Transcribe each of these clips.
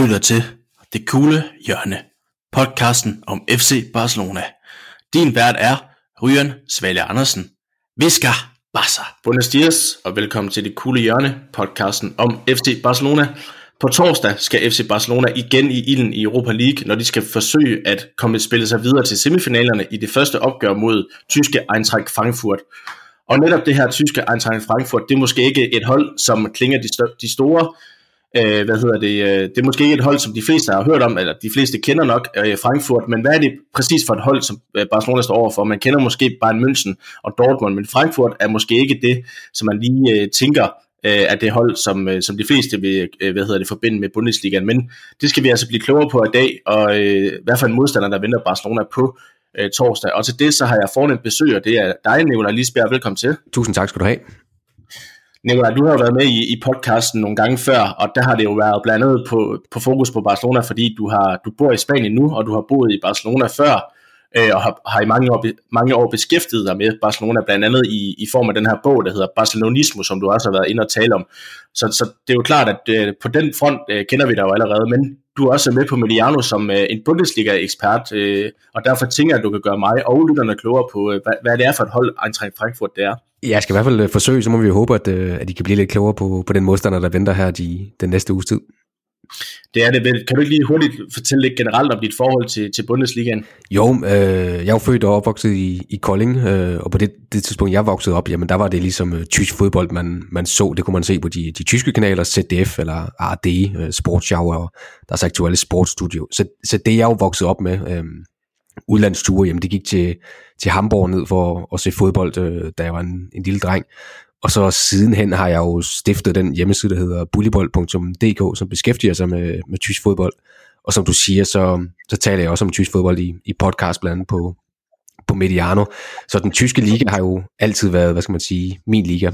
Lytter til Det Kule Hjørne, podcasten om FC Barcelona. Din vært er Ryan Svalje Andersen. Viska Barca. Buenos dias og velkommen til Det Kule Hjørne, podcasten om FC Barcelona. På torsdag skal FC Barcelona igen i ilden i Europa League, når de skal forsøge at komme spille sig videre til semifinalerne i det første opgør mod tyske Eintracht Frankfurt. Og netop det her tyske Eintracht Frankfurt, det er måske ikke et hold, som klinger de, st- de store, øh, hvad hedder det, øh, det er måske ikke et hold, som de fleste har hørt om, eller de fleste kender nok øh, Frankfurt, men hvad er det præcis for et hold, som øh, Barcelona står overfor? Man kender måske Bayern München og Dortmund, men Frankfurt er måske ikke det, som man lige øh, tænker, øh, at det hold, som, øh, som de fleste vil øh, hvad hedder det, forbinde med Bundesligaen. Men det skal vi altså blive klogere på i dag, og øh, hvad for en modstander, der venter Barcelona på øh, torsdag. Og til det, så har jeg fornemt besøg, og det er dig, Nicolai Lisbjerg. Velkommen til. Tusind tak skal du have. Nicolai, du har jo været med i, i podcasten nogle gange før, og der har det jo været blandt andet på, på fokus på Barcelona, fordi du, har, du bor i Spanien nu, og du har boet i Barcelona før, øh, og har, har i mange år, mange år beskæftiget dig med Barcelona, blandt andet i, i form af den her bog, der hedder Barcelonismo, som du også har været inde og tale om. Så, så det er jo klart, at øh, på den front øh, kender vi dig jo allerede, men du er også med på Mediano som øh, en Bundesliga-ekspert, øh, og derfor tænker jeg, at du kan gøre mig og lytterne klogere på, øh, hvad, hvad det er for et hold, Eintracht Frankfurt det er. Jeg skal i hvert fald øh, forsøge, så må vi jo håbe, at, øh, at I kan blive lidt klogere på, på den modstander, der venter her de, den næste uges tid. Det er det vel. Kan du ikke lige hurtigt fortælle lidt generelt om dit forhold til, til Bundesligaen? Jo, øh, jeg er jo født og opvokset i, i Kolding, øh, og på det, det tidspunkt, jeg voksede op, jamen der var det ligesom øh, tysk fodbold, man, man så. Det kunne man se på de, de tyske kanaler, ZDF eller ARD, øh, Sportschau og deres aktuelle sportsstudio. Så, så det jeg jo vokset op med, øh, udlandsture, jamen det gik til, til Hamburg ned for at se fodbold, øh, da jeg var en, en lille dreng. Og så sidenhen har jeg jo stiftet den hjemmeside, der hedder bullybold.dk, som beskæftiger sig med, med tysk fodbold. Og som du siger, så, så taler jeg også om tysk fodbold i, i podcast blandt andet på, på Mediano. Så den tyske liga har jo altid været, hvad skal man sige, min liga.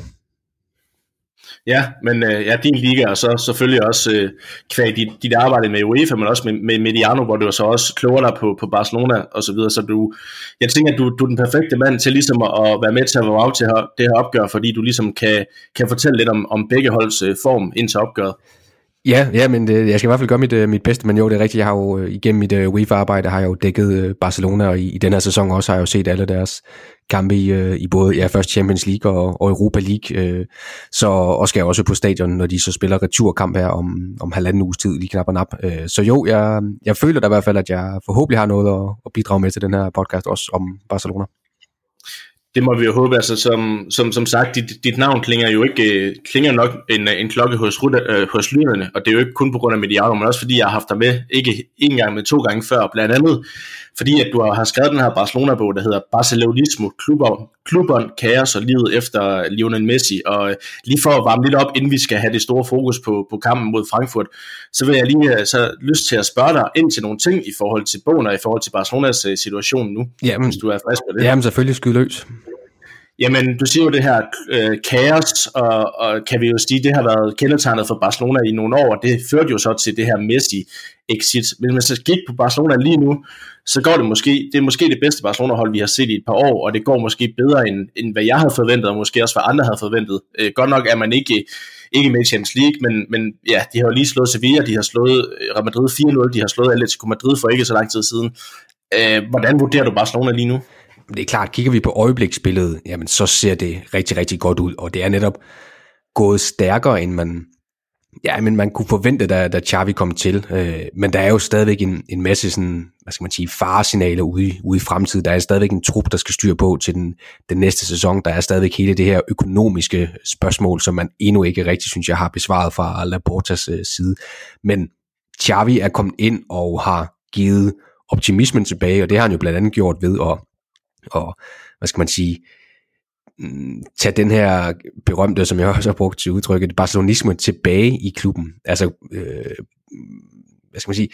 Ja, men øh, ja, din liga, og så selvfølgelig også øh, kvæg dit, dit arbejde med UEFA, men også med, med Mediano, hvor du så også kloger dig på, på Barcelona og så videre, så du, jeg tænker, at du, du er den perfekte mand til ligesom at, at være med til at være til det her opgør, fordi du ligesom kan, kan fortælle lidt om, om begge holds øh, form ind til opgøret. Ja, ja, men det, jeg skal i hvert fald gøre mit, øh, mit bedste, men jo, det er rigtigt, jeg har jo uh, igennem mit UEFA-arbejde, har jeg jo dækket Barcelona, og i, i den her sæson også har jeg jo set alle deres kampe i, øh, i både ja, først Champions League og, og Europa League, øh, så og skal jeg også på stadion, når de så spiller returkamp her om, om halvanden uges tid, lige knap og nap. Øh, så jo, jeg, jeg føler da i hvert fald, at jeg forhåbentlig har noget at, at bidrage med til den her podcast, også om Barcelona. Det må vi jo håbe, altså som, som, som sagt, dit, dit navn klinger jo ikke, øh, klinger nok en, en klokke hos, øh, hos lytterne, og det er jo ikke kun på grund af Mediano, men også fordi jeg har haft dig med, ikke en gang, men to gange før, blandt andet, fordi at du har skrevet den her Barcelona-bog, der hedder Barcelonismo, klubber, klubberen, kaos og livet efter Lionel Messi, og øh, lige for at varme lidt op, inden vi skal have det store fokus på, på kampen mod Frankfurt, så vil jeg lige øh, så lyst til at spørge dig ind til nogle ting i forhold til bogen og i forhold til Barcelonas øh, situation nu, jamen, hvis du er frisk på det. Jamen selvfølgelig skyde løs. Jamen, du siger jo det her øh, kaos, og, og kan vi jo sige, det har været kendetegnet for Barcelona i nogle år, og det førte jo så til det her Messi-exit. Men hvis man så kigger på Barcelona lige nu, så går det måske, det er måske det bedste Barcelona-hold, vi har set i et par år, og det går måske bedre, end, end hvad jeg havde forventet, og måske også hvad andre havde forventet. Øh, godt nok er man ikke, ikke med i Champions League, men, men ja, de har jo lige slået Sevilla, de har slået øh, Real Madrid 4-0, de har slået Atletico Madrid for ikke så lang tid siden. Øh, hvordan vurderer du Barcelona lige nu? Det er klart, kigger vi på øjebliksbilledet, jamen så ser det rigtig, rigtig godt ud, og det er netop gået stærkere, end man, ja, men man kunne forvente, da, da Xavi kom til. Øh, men der er jo stadigvæk en, en masse sådan, hvad skal man sige, faresignaler ude, ude i fremtiden. Der er stadigvæk en trup, der skal styre på til den, den næste sæson. Der er stadigvæk hele det her økonomiske spørgsmål, som man endnu ikke rigtig, synes jeg, har besvaret fra Laportas øh, side. Men Xavi er kommet ind og har givet optimismen tilbage, og det har han jo blandt andet gjort ved at og hvad skal man sige, mm, tage den her berømte, som jeg også har brugt til udtrykket, barcelonisme tilbage i klubben. Altså, øh, hvad skal man sige,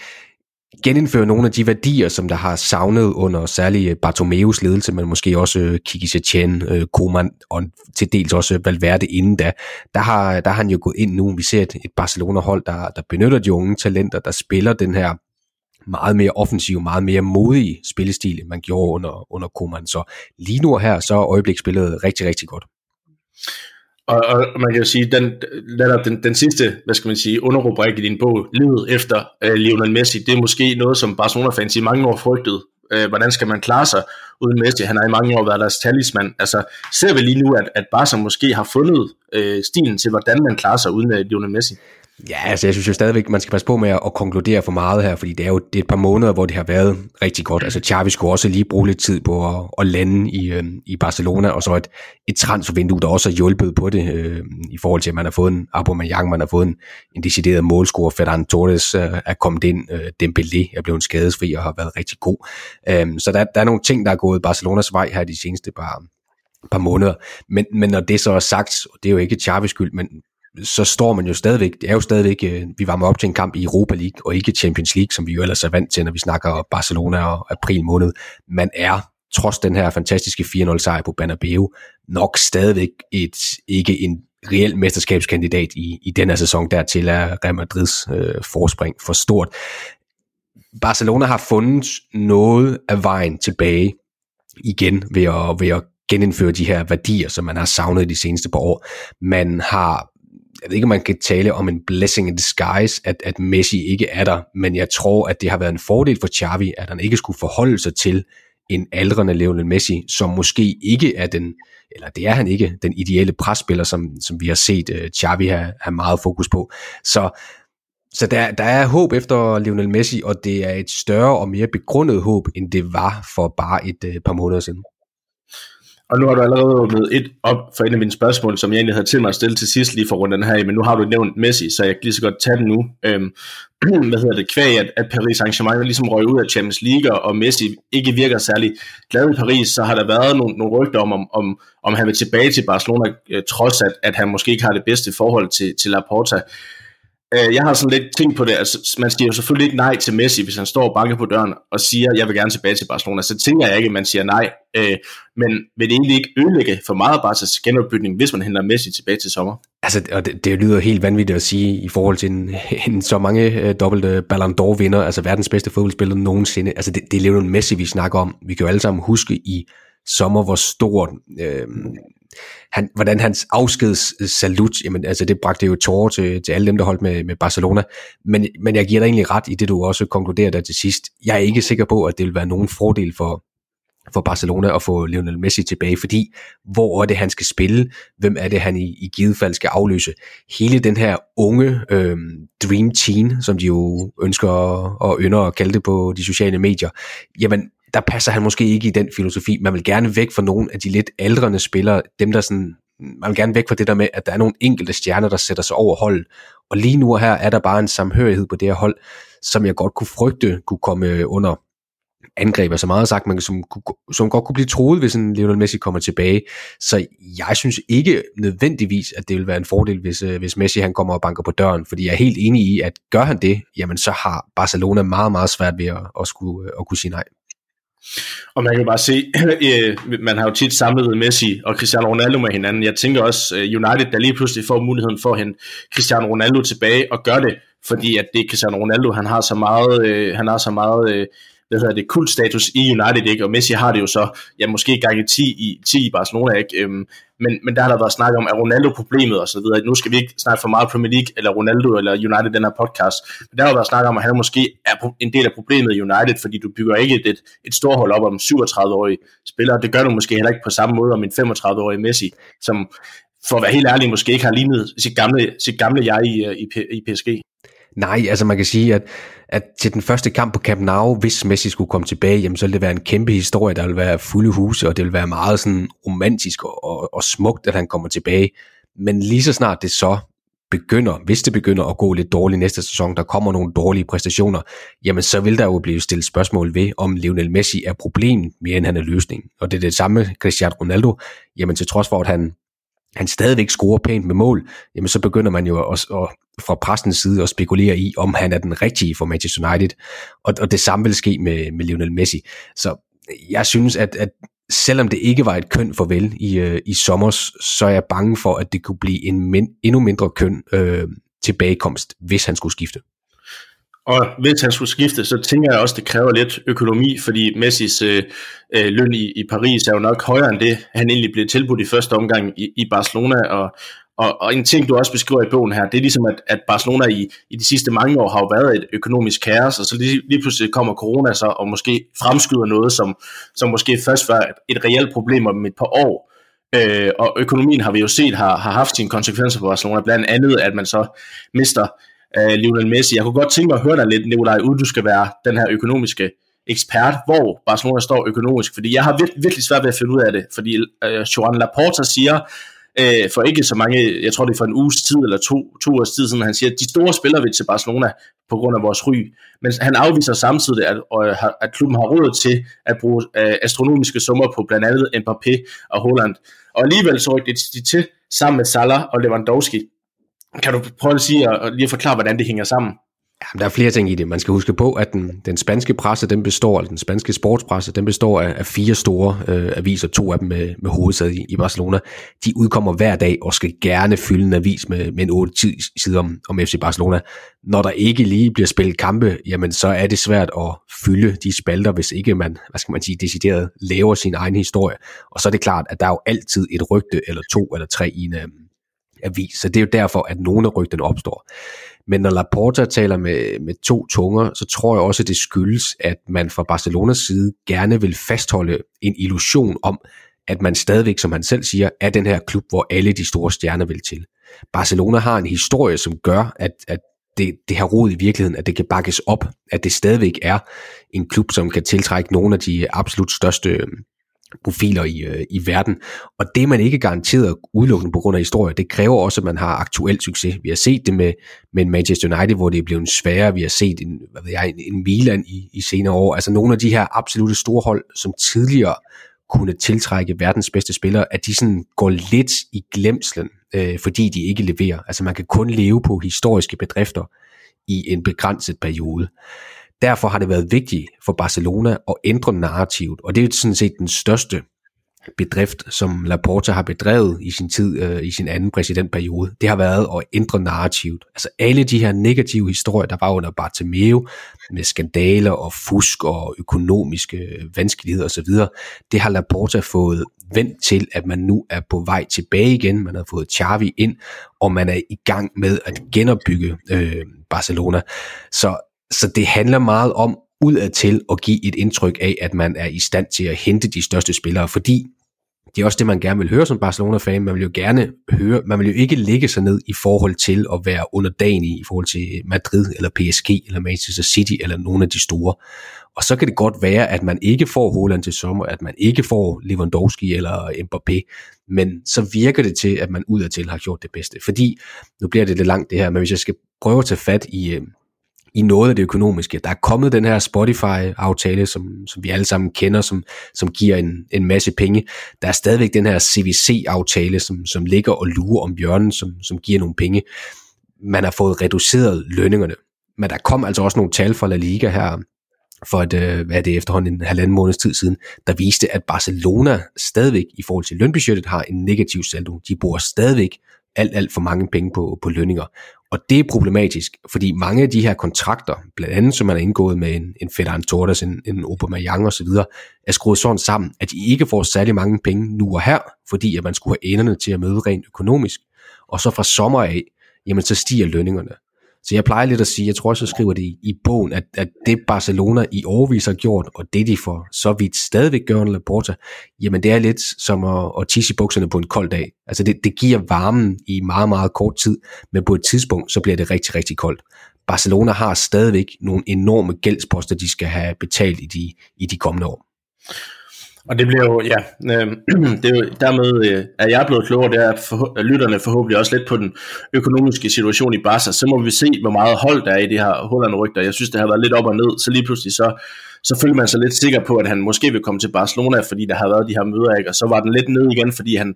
genindføre nogle af de værdier, som der har savnet under særlig øh, Bartomeus ledelse, men måske også øh, Kiki Setien, øh, Koeman og til dels også Valverde inden da. Der har, der har han jo gået ind nu. Vi ser et, et Barcelona-hold, der, der benytter de unge talenter, der spiller den her meget mere offensiv, meget mere modig spillestil, end man gjorde under, under Koeman. Så lige nu her, så er øjebliksbilledet rigtig, rigtig godt. Og, og man kan jo sige, den, den, den, den sidste, hvad skal man sige, underrubrik i din bog, livet efter uh, Lionel Messi, det er måske noget, som Barcelona-fans i mange år frygtede. Uh, hvordan skal man klare sig uden Messi? Han har i mange år været deres talisman. Altså, ser vi lige nu, at, at Barca måske har fundet uh, stilen til, hvordan man klarer sig uden uh, Lionel Messi? Ja, altså jeg synes jo stadigvæk, man skal passe på med at, at konkludere for meget her, fordi det er jo det er et par måneder, hvor det har været rigtig godt. Altså Xavi skulle også lige bruge lidt tid på at, at lande i, øh, i Barcelona, og så et, et transfervindue, der også har hjulpet på det, øh, i forhold til, at man har fået en Aubameyang, man har fået en, en decideret målscorer, Ferran Torres øh, er kommet ind, øh, Dembélé er blevet skadesfri og har været rigtig god. Øh, så der, der er nogle ting, der er gået Barcelonas vej her de seneste par, par måneder. Men, men når det så er sagt, og det er jo ikke Chavis skyld, men så står man jo stadigvæk, det er jo stadigvæk, øh, vi var med op til en kamp i Europa League, og ikke Champions League, som vi jo ellers er vant til, når vi snakker Barcelona og april måned. Man er, trods den her fantastiske 4-0 sejr på Bernabeu, nok stadigvæk et, ikke en reel mesterskabskandidat i, i den her sæson. Dertil er Real Madrids øh, forspring for stort. Barcelona har fundet noget af vejen tilbage igen ved at, ved at genindføre de her værdier, som man har savnet de seneste par år. Man har jeg ved ikke, om man kan tale om en blessing in disguise, at, at Messi ikke er der, men jeg tror, at det har været en fordel for Xavi, at han ikke skulle forholde sig til en aldrende Lionel Messi, som måske ikke er den, eller det er han ikke, den ideelle presspiller, som, som vi har set uh, Xavi have, have meget fokus på. Så, så der, der er håb efter Lionel Messi, og det er et større og mere begrundet håb, end det var for bare et uh, par måneder siden. Og nu har du allerede åbnet et op for en af mine spørgsmål, som jeg egentlig havde til mig at stille til sidst lige for rundt her, men nu har du nævnt Messi, så jeg kan lige så godt tage den nu. Øhm, hvad hedder det, kvæg, at, at Paris Saint-Germain ligesom røg ud af Champions League, og Messi ikke virker særlig glad i Paris, så har der været nogle, nogle rygter om, om, om, om han vil tilbage til Barcelona, øh, trods at, at han måske ikke har det bedste forhold til, til Laporta. Øh, jeg har sådan lidt tænkt på det, altså man siger jo selvfølgelig ikke nej til Messi, hvis han står og banker på døren og siger, jeg vil gerne tilbage til Barcelona, så tænker jeg ikke, at man siger nej. Øh, men vil det egentlig ikke ødelægge for meget Barca's genopbygning, hvis man henter Messi tilbage til sommer? Altså, og det, det lyder helt vanvittigt at sige i forhold til en, en så mange øh, dobbelte Ballon d'Or vinder, altså verdens bedste fodboldspiller nogensinde. Altså, det, det er Lionel Messi, vi snakker om. Vi kan jo alle sammen huske i sommer, hvor stort øh, han, hvordan hans afskedssalut, jamen altså det bragte jo tårer til, til alle dem, der holdt med, med Barcelona. Men, men jeg giver dig egentlig ret i det, du også konkluderer der til sidst. Jeg er ikke sikker på, at det vil være nogen fordel for, for Barcelona at få Lionel Messi tilbage, fordi hvor er det, han skal spille? Hvem er det, han i, i givet fald skal afløse? Hele den her unge øh, Dream Team, som de jo ønsker og ynder at kalde det på de sociale medier, jamen der passer han måske ikke i den filosofi. Man vil gerne væk fra nogle af de lidt aldrende spillere, dem der sådan, man vil gerne væk fra det der med, at der er nogle enkelte stjerner, der sætter sig over holdet. Og lige nu her er der bare en samhørighed på det her hold, som jeg godt kunne frygte kunne komme øh, under angreb, så meget sagt, man, som, som godt kunne blive troet, hvis en Lionel Messi kommer tilbage. Så jeg synes ikke nødvendigvis, at det vil være en fordel, hvis, øh, hvis Messi han kommer og banker på døren, fordi jeg er helt enig i, at gør han det, jamen så har Barcelona meget, meget svært ved at, at, skulle, øh, at kunne sige nej. Og man kan bare se, øh, man har jo tit samlet Messi og Cristiano Ronaldo med hinanden. Jeg tænker også øh, United, der lige pludselig får muligheden for at hente Cristiano Ronaldo tilbage og gør det, fordi at det er Cristiano Ronaldo, han har så meget, øh, han har så meget hvad hedder det, kultstatus i United, ikke? og Messi har det jo så, ja, måske gange 10 i, 10 i Barcelona, ikke? Øhm, men, men der har der været snak om, er Ronaldo problemet og så videre. Nu skal vi ikke snakke for meget Premier League, eller Ronaldo, eller United, den her podcast, men der har været snak om, at han måske er en del af problemet i United, fordi du bygger ikke et, et stort hold op om 37-årige spillere. Det gør du måske heller ikke på samme måde om en 35-årig Messi, som for at være helt ærlig, måske ikke har lignet sit gamle, sit gamle jeg i, øh, i, i PSG. Nej, altså man kan sige, at, at til den første kamp på Camp Nou, hvis Messi skulle komme tilbage, jamen så ville det være en kæmpe historie, der ville være fulde huse, og det ville være meget sådan romantisk og, og, og smukt, at han kommer tilbage. Men lige så snart det så begynder, hvis det begynder at gå lidt dårligt næste sæson, der kommer nogle dårlige præstationer, jamen så vil der jo blive stillet spørgsmål ved, om Lionel Messi er problemet mere end han er løsningen. Og det er det samme Cristiano Ronaldo, jamen til trods for, at han han stadigvæk scorer pænt med mål, jamen så begynder man jo at, at, fra præstens side og spekulere i, om han er den rigtige for Manchester United. Og, og det samme vil ske med, med Lionel Messi. Så jeg synes, at, at selvom det ikke var et køn farvel i, øh, i sommer, så er jeg bange for, at det kunne blive en min, endnu mindre køn øh, tilbagekomst, hvis han skulle skifte. Og hvis han skulle skifte, så tænker jeg også, det kræver lidt økonomi, fordi Messis øh, øh, løn i, i Paris er jo nok højere end det, han egentlig blev tilbudt i første omgang i, i Barcelona, og, og, og en ting, du også beskriver i bogen her, det er ligesom, at, at Barcelona i, i de sidste mange år har jo været et økonomisk kaos, og så lige, lige pludselig kommer corona så, og måske fremskyder noget, som, som måske først var et, et reelt problem om et par år. Øh, og økonomien har vi jo set har, har haft sine konsekvenser for Barcelona, blandt andet, at man så mister øh, Lionel Messi. Jeg kunne godt tænke mig at høre dig lidt, Nikolaj, uden du skal være den her økonomiske ekspert, hvor Barcelona står økonomisk, fordi jeg har virkelig, virkelig svært ved at finde ud af det, fordi øh, Joan Laporta siger, øh, for ikke så mange, jeg tror det er for en uges tid, eller to, to års tid siden, han siger, at de store spillere vil til Barcelona på grund af vores ry, men han afviser samtidig, at, øh, at klubben har råd til at bruge øh, astronomiske summer på blandt andet Mbappé og Holland, og alligevel så rykte de til sammen med Salah og Lewandowski. Kan du prøve at sige og lige forklare, hvordan det hænger sammen? Jamen, der er flere ting i det. Man skal huske på, at den, den spanske presse, den består, eller den spanske sportspresse, den består af, af fire store øh, aviser, to af dem med, med hovedsæde i, i Barcelona. De udkommer hver dag og skal gerne fylde en avis med, med en 8 sider om, om FC Barcelona. Når der ikke lige bliver spillet kampe, jamen så er det svært at fylde de spalter, hvis ikke man, hvad skal man sige, decideret laver sin egen historie. Og så er det klart, at der er jo altid et rygte, eller to, eller tre i en, øh, avis. Så det er jo derfor, at nogle af rygterne opstår. Men når Laporta taler med, med to tunger, så tror jeg også, at det skyldes, at man fra Barcelonas side gerne vil fastholde en illusion om, at man stadigvæk, som han selv siger, er den her klub, hvor alle de store stjerner vil til. Barcelona har en historie, som gør, at, at det, det har rod i virkeligheden, at det kan bakkes op, at det stadigvæk er en klub, som kan tiltrække nogle af de absolut største profiler i, øh, i verden. Og det man ikke garanteret udelukkende på grund af historie, det kræver også, at man har aktuel succes. Vi har set det med, med Manchester United, hvor det er blevet sværere. Vi har set en, hvad ved jeg, en Milan i, i senere år. Altså nogle af de her absolute store hold, som tidligere kunne tiltrække verdens bedste spillere, at de sådan går lidt i glemslen, øh, fordi de ikke leverer. Altså man kan kun leve på historiske bedrifter i en begrænset periode. Derfor har det været vigtigt for Barcelona at ændre narrativet, og det er sådan set den største bedrift, som Laporta har bedrevet i sin tid, øh, i sin anden præsidentperiode. Det har været at ændre narrativet. Altså alle de her negative historier, der var under Bartomeu, med skandaler og fusk og økonomiske øh, vanskeligheder osv., det har Laporta fået vendt til, at man nu er på vej tilbage igen. Man har fået Xavi ind, og man er i gang med at genopbygge øh, Barcelona. Så så det handler meget om udadtil at give et indtryk af, at man er i stand til at hente de største spillere, fordi det er også det, man gerne vil høre som Barcelona-fan. Man vil jo gerne høre, man vil jo ikke ligge sig ned i forhold til at være underdanig i forhold til Madrid, eller PSG, eller Manchester City, eller nogle af de store. Og så kan det godt være, at man ikke får Holland til sommer, at man ikke får Lewandowski eller Mbappé, men så virker det til, at man udadtil har gjort det bedste. Fordi, nu bliver det lidt langt det her, men hvis jeg skal prøve at tage fat i, øh, i noget af det økonomiske. Der er kommet den her Spotify-aftale, som, som vi alle sammen kender, som, som giver en, en masse penge. Der er stadigvæk den her CVC-aftale, som, som ligger og lurer om hjørnen, som, som giver nogle penge. Man har fået reduceret lønningerne. Men der kom altså også nogle tal fra La Liga her, for et, øh, hvad er det efterhånden en halvanden måneds tid siden, der viste, at Barcelona stadigvæk i forhold til lønbudgettet har en negativ saldo. De bruger stadigvæk alt, alt for mange penge på, på lønninger. Og det er problematisk, fordi mange af de her kontrakter, blandt andet som man har indgået med en, en Ferran Torres, en, en Aubameyang osv., er skruet sådan sammen, at de ikke får særlig mange penge nu og her, fordi at man skulle have enderne til at møde rent økonomisk. Og så fra sommer af, jamen så stiger lønningerne. Så jeg plejer lidt at sige, jeg tror også, jeg skriver det i, i bogen, at, at det Barcelona i årvis har gjort, og det de for så vidt stadigvæk gør under Laporta, jamen det er lidt som at, at tisse i bukserne på en kold dag. Altså det, det giver varmen i meget, meget kort tid, men på et tidspunkt, så bliver det rigtig, rigtig koldt. Barcelona har stadigvæk nogle enorme gældsposter, de skal have betalt i de, i de kommende år. Og det bliver jo, ja, øh, det er jo, dermed øh, er jeg blevet klogere, det er for, lytterne forhåbentlig også lidt på den økonomiske situation i Barca, så må vi se, hvor meget hold der er i det her Holland-rygter. Jeg synes, det har været lidt op og ned, så lige pludselig så, så følte man sig lidt sikker på, at han måske vil komme til Barcelona, fordi der har været de her møder, ikke? og så var den lidt ned igen, fordi han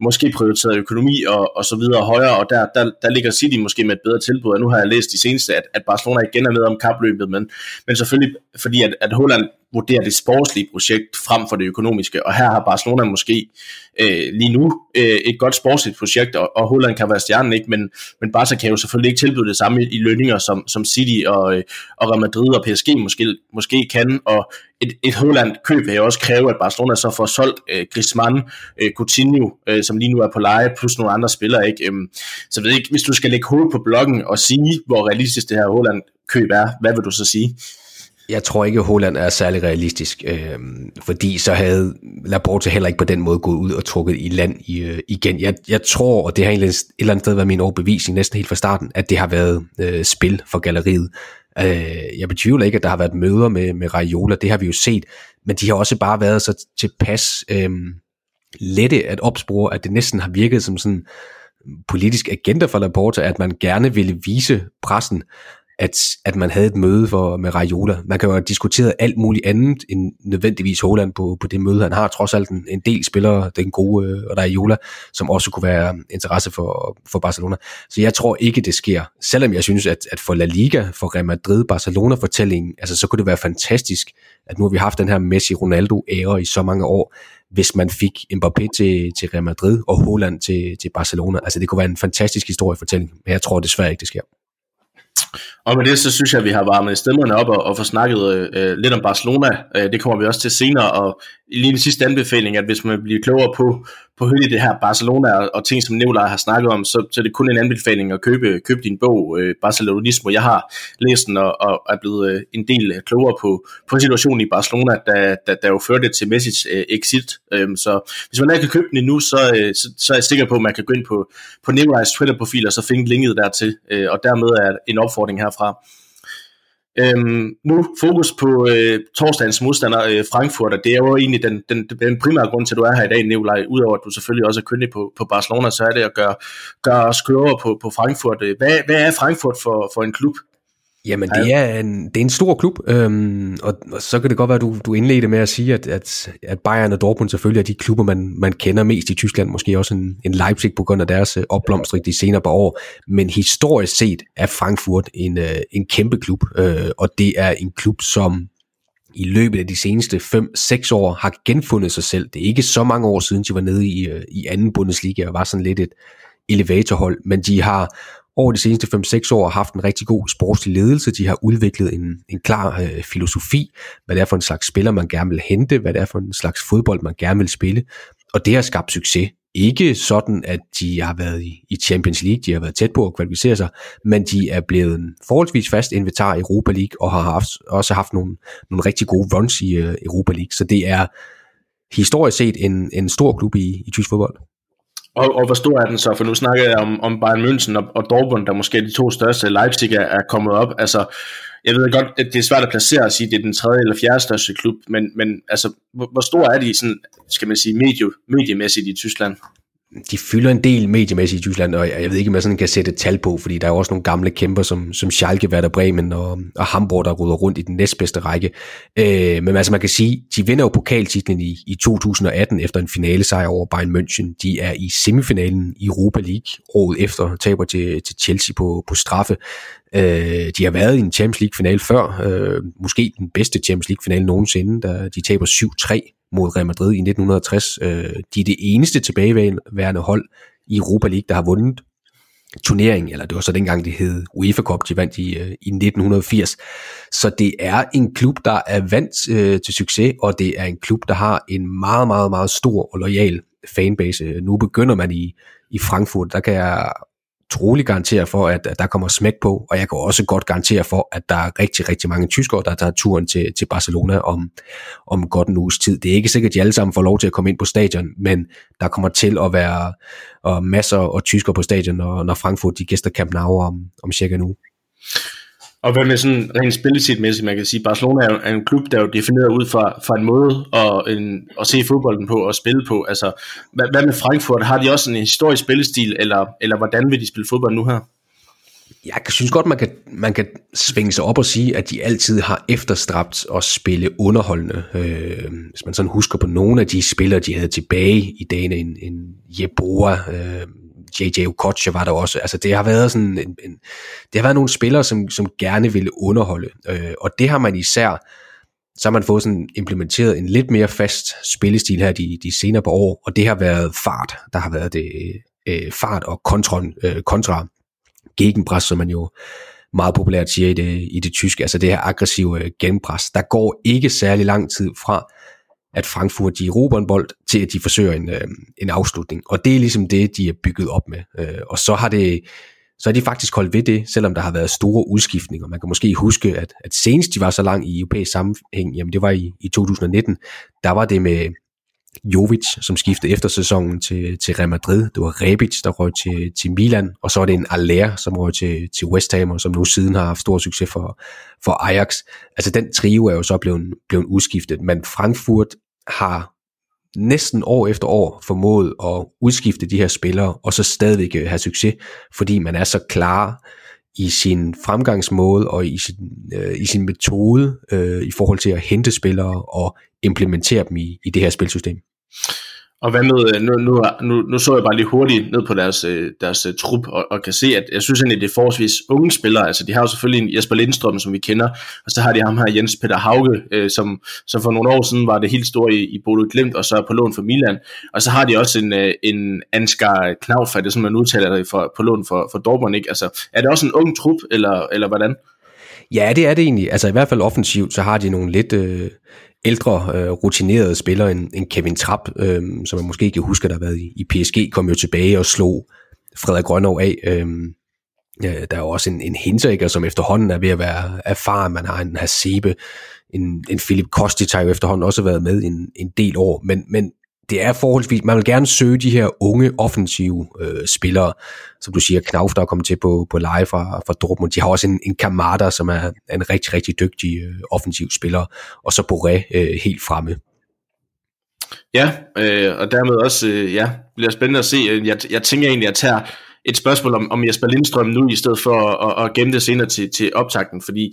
måske prioriteret økonomi og, og så videre højere, og der, der, der ligger City måske med et bedre tilbud, og nu har jeg læst de seneste, at, at Barcelona igen er med om kapløbet, men, men selvfølgelig fordi, at, at Holland vurdere det sportslige projekt frem for det økonomiske, og her har Barcelona måske øh, lige nu øh, et godt sportsligt projekt, og, og Holland kan være stjernen, ikke? Men, men Barca kan jo selvfølgelig ikke tilbyde det samme i, lønninger, som, som City og, øh, og Real Madrid og PSG måske, måske kan, og et, et Holland køb vil jo også kræve, at Barcelona så får solgt øh, Griezmann, øh, Coutinho, øh, som lige nu er på leje, plus nogle andre spillere, ikke? Øhm, så ved ikke, hvis du skal lægge hovedet på bloggen og sige, hvor realistisk det her Holland køb er, hvad vil du så sige? Jeg tror ikke, at Holland er særlig realistisk, øh, fordi så havde Laporte heller ikke på den måde gået ud og trukket i land i, øh, igen. Jeg, jeg tror, og det har egentlig et eller andet sted været min overbevisning næsten helt fra starten, at det har været øh, spil for galleriet. Øh, jeg betvivler ikke, at der har været møder med, med Raiola, det har vi jo set, men de har også bare været så tilpas øh, lette at opspore, at det næsten har virket som sådan politisk agenda for Laporta, at man gerne ville vise pressen, at, at man havde et møde for, med Raiola. Man kan jo have diskuteret alt muligt andet end nødvendigvis Holland på, på det møde. Han har trods alt en, en del spillere, den gode øh, Raiola, som også kunne være interesse for, for Barcelona. Så jeg tror ikke, det sker. Selvom jeg synes, at, at for La Liga, for Real Madrid, Barcelona-fortællingen, altså så kunne det være fantastisk, at nu har vi haft den her Messi-Ronaldo-ære i så mange år, hvis man fik Mbappé til, til Real Madrid og Holland til, til Barcelona. Altså det kunne være en fantastisk historiefortælling, men jeg tror desværre ikke, det sker. Og med det, så synes jeg, at vi har varmet stemmerne op og, og få snakket øh, lidt om Barcelona. Øh, det kommer vi også til senere, og lige den sidste anbefaling, at hvis man bliver klogere på, på hele det her Barcelona og, og ting, som Nicolaj har snakket om, så, så er det kun en anbefaling at købe, købe din bog, øh, Barcelonismo. Jeg har læst den og, og er blevet øh, en del øh, klogere på, på situationen i Barcelona, der, der, der jo førte til Messis øh, exit. Øh, så hvis man ikke kan købe den endnu, så, øh, så, så er jeg sikker på, at man kan gå ind på, på Nicolajs Twitter-profil og så finde linket dertil, øh, og dermed er en opfordring herfra. Øhm, nu fokus på øh, torsdagens modstander øh, Frankfurt, og det er jo egentlig den, den, den primære grund til, at du er her i dag, Nikolaj, udover at du selvfølgelig også er kyndig på, på Barcelona, så er det at gøre, gøre os klogere på, på Frankfurt. Øh, hvad, hvad er Frankfurt for, for en klub? Jamen, det er en, det er en stor klub, øhm, og, og så kan det godt være, at du, du indledte med at sige, at, at, at Bayern og Dortmund selvfølgelig er de klubber, man, man kender mest i Tyskland, måske også en, en Leipzig på grund af deres øh, opblomstring de senere par år, men historisk set er Frankfurt en, øh, en kæmpe klub, øh, og det er en klub, som i løbet af de seneste 5-6 år har genfundet sig selv. Det er ikke så mange år siden, de var nede i, øh, i anden Bundesliga og var sådan lidt et elevatorhold, men de har over de seneste 5-6 år haft en rigtig god sportslig ledelse. De har udviklet en, en klar øh, filosofi, hvad det er for en slags spiller, man gerne vil hente, hvad det er for en slags fodbold, man gerne vil spille. Og det har skabt succes. Ikke sådan, at de har været i, i Champions League, de har været tæt på at kvalificere sig, men de er blevet en forholdsvis fast inventar i Europa League, og har haft, også haft nogle, nogle rigtig gode runs i øh, Europa League. Så det er historisk set en, en stor klub i, i tysk fodbold. Og, og hvor stor er den så? For nu snakker jeg om, om Bayern München og, og Dortmund, der måske er de to største. Leipzig er, er kommet op. Altså, jeg ved godt, at det er svært at placere at sige, at det er den tredje eller fjerde største klub, men, men altså, hvor, hvor stor er de sådan, skal man sige, medie, mediemæssigt i Tyskland? De fylder en del mediemæssigt i Tyskland, og jeg ved ikke, om jeg sådan kan sætte et tal på, fordi der er jo også nogle gamle kæmper, som, som Schalke, Werder Bremen og, og Hamburg, der ruder rundt i den næstbedste række. Øh, men altså man kan sige, de vinder jo pokaltitlen i, i 2018 efter en finale sejr over Bayern München. De er i semifinalen i Europa League året efter, taber til, til Chelsea på, på straffe. Øh, de har været i en Champions League finale før, øh, måske den bedste Champions League finale nogensinde, da de taber 7-3 mod Real Madrid i 1960. Øh, de er det eneste tilbageværende hold i Europa League, der har vundet turnering, eller det var så dengang, det hed UEFA Cup, de vandt i, øh, i 1980. Så det er en klub, der er vant øh, til succes, og det er en klub, der har en meget, meget, meget stor og lojal fanbase. Nu begynder man i, i Frankfurt, der kan jeg trolig garantere for, at, at der kommer smæk på, og jeg kan også godt garantere for, at der er rigtig, rigtig mange tyskere, der tager turen til, til Barcelona om, om godt en uges tid. Det er ikke sikkert, at de alle sammen får lov til at komme ind på stadion, men der kommer til at være og masser af tyskere på stadion, når, når Frankfurt de gæster Camp Nou om, om cirka en uge. Og hvad med sådan rent spilletidmæssigt, man kan sige, Barcelona er, er en klub, der er jo defineret ud fra, fra en måde at, en, at se fodbolden på og spille på. Altså, hvad, hvad med Frankfurt? Har de også en historisk spillestil, eller, eller hvordan vil de spille fodbold nu her? Jeg synes godt, man kan, man kan svinge sig op og sige, at de altid har efterstræbt at spille underholdende. Øh, hvis man sådan husker på nogle af de spillere, de havde tilbage i dagen, en, en Jeboa, øh, JJ Okocha var der også. Altså det har været sådan en, en, det har været nogle spillere, som, som gerne ville underholde. Øh, og det har man især så har man fået sådan implementeret en lidt mere fast spillestil her de, de senere par år, og det har været fart, der har været det øh, fart og kontra, øh, kontra gegenpres, som man jo meget populært siger i det, i det tyske, altså det her aggressive øh, genpres. Der går ikke særlig lang tid fra, at Frankfurt de råber en bold, til at de forsøger en, øh, en afslutning. Og det er ligesom det, de er bygget op med. Øh, og så har det så er de faktisk holdt ved det, selvom der har været store udskiftninger. Man kan måske huske, at, at senest de var så langt i europæisk sammenhæng, jamen det var i, i 2019, der var det med Jovic, som skiftede efter sæsonen til, til Real Madrid. Det var Rebic, der røg til, til Milan, og så er det en Aller, som røg til, til West Ham, og som nu siden har haft stor succes for, for Ajax. Altså den trio er jo så blevet, blevet udskiftet, men Frankfurt har næsten år efter år formået at udskifte de her spillere, og så stadigvæk øh, have succes, fordi man er så klar i sin fremgangsmåde og i sin, øh, i sin metode øh, i forhold til at hente spillere og implementere dem i, i det her spilsystem. Og hvad med, øh, nu, nu, nu, nu så jeg bare lige hurtigt ned på deres, øh, deres øh, trup, og, og kan se, at jeg synes egentlig, det er forholdsvis unge spillere. Altså, de har jo selvfølgelig en Jesper Lindstrøm, som vi kender, og så har de ham her, Jens Peter Hauge, øh, som, som for nogle år siden var det helt store i, i Bodø Glimt, og så er på lån for Milan. Og så har de også en, øh, en Ansgar Knauf, det som man udtaler det for, på lån for, for Dortmund, ikke? Altså, er det også en ung trup, eller, eller hvordan? Ja, det er det egentlig. Altså i hvert fald offensivt, så har de nogle lidt... Øh ældre, øh, rutinerede spiller end, end Kevin Trapp, øh, som man måske ikke husker, der har været i, i PSG, kom jo tilbage og slog Frederik Grønov af. Øh, der er jo også en, en Hinteregger, som efterhånden er ved at være erfaren. Man har en Hasebe, en, en Philip Kostic har jo efterhånden også været med en, en del år. Men, men det er forholdsvis, man vil gerne søge de her unge offensive øh, spillere, som du siger, Knauf, der er kommet til på, på leje fra, fra Dortmund. De har også en, en Kamada, som er en rigtig, rigtig dygtig øh, offensiv spiller, og så Boré øh, helt fremme. Ja, øh, og dermed også, øh, ja, bliver spændende at se. Jeg, jeg tænker egentlig, at jeg tager et spørgsmål om, om Jesper Lindstrøm nu, i stedet for at, at gemme det senere til, til optakten, fordi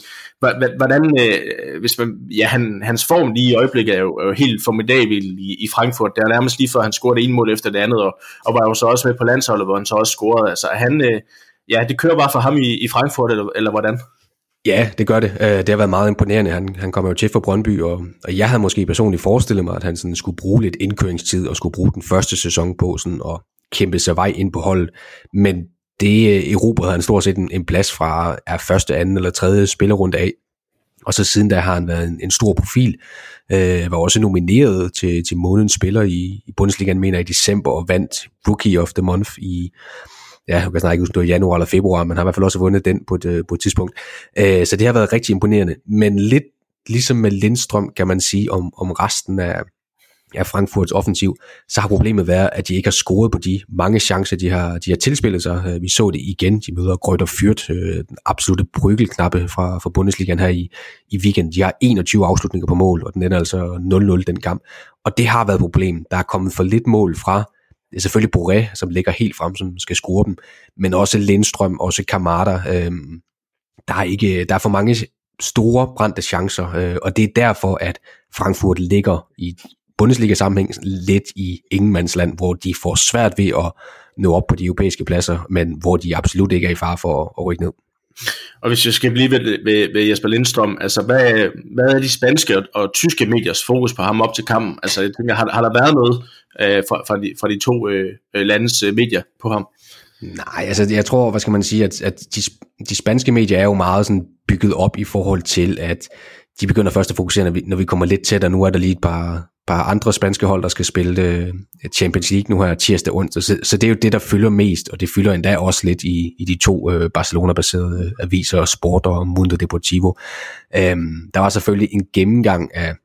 hvordan, øh, hvis man, ja, han, hans form lige i øjeblikket er jo, er jo helt formidabel i, i Frankfurt, det er nærmest lige før han scorede en mål efter det andet, og, og var jo så også med på landsholdet, hvor han så også scorede, altså han, øh, ja, det kører bare for ham i, i Frankfurt, eller, eller hvordan? Ja, det gør det. Øh, det har været meget imponerende. Han, han kommer jo til for Brøndby, og, og jeg havde måske personligt forestillet mig, at han sådan skulle bruge lidt indkøringstid og skulle bruge den første sæson på sådan at kæmpe sig vej ind på holdet. Men det øh, erobrede han stort set en, en plads fra er første, anden eller tredje spillerunde af. Og så siden da har han været en, en stor profil. Øh, var også nomineret til, til månedens spiller i, i Bundesligaen, mener i december, og vandt Rookie of the Month i, ja, jeg kan snart ikke huske, det var januar eller februar, men har i hvert fald også vundet den på et, øh, på et tidspunkt. Øh, så det har været rigtig imponerende. Men lidt ligesom med Lindstrøm, kan man sige, om, om resten af, ja, Frankfurts offensiv, så har problemet været, at de ikke har scoret på de mange chancer, de har, de har tilspillet sig. Øh, vi så det igen, de møder og Fyrt, øh, den absolute bryggelknappe fra, fra Bundesligaen her i, i weekend. De har 21 afslutninger på mål, og den ender altså 0-0 den kamp. Og det har været et problem. Der er kommet for lidt mål fra det er selvfølgelig Boré, som ligger helt frem, som skal score dem, men også Lindstrøm, også Kamada. Øh, der, er ikke, der er for mange store brændte chancer, øh, og det er derfor, at Frankfurt ligger i Bundesliga-sammenhæng lidt i ingenmandsland, hvor de får svært ved at nå op på de europæiske pladser, men hvor de absolut ikke er i fare for at, at rykke ned. Og hvis jeg skal blive ved, ved, ved Jesper Lindstrøm, altså hvad, hvad er de spanske og, og tyske mediers fokus på ham op til kampen? Altså jeg tænker, har, har der været noget øh, fra, fra, de, fra de to øh, landes øh, medier på ham? Nej, altså jeg tror, hvad skal man sige, at, at de, de spanske medier er jo meget sådan bygget op i forhold til, at de begynder først at fokusere, når vi, når vi kommer lidt tættere. Nu er der lige et par, par andre spanske hold, der skal spille øh, Champions League nu her tirsdag onsdag. Så, så det er jo det, der fylder mest, og det fylder endda også lidt i, i de to øh, Barcelona-baserede øh, aviser, Sport og Mundo Deportivo. Øhm, der var selvfølgelig en gennemgang af,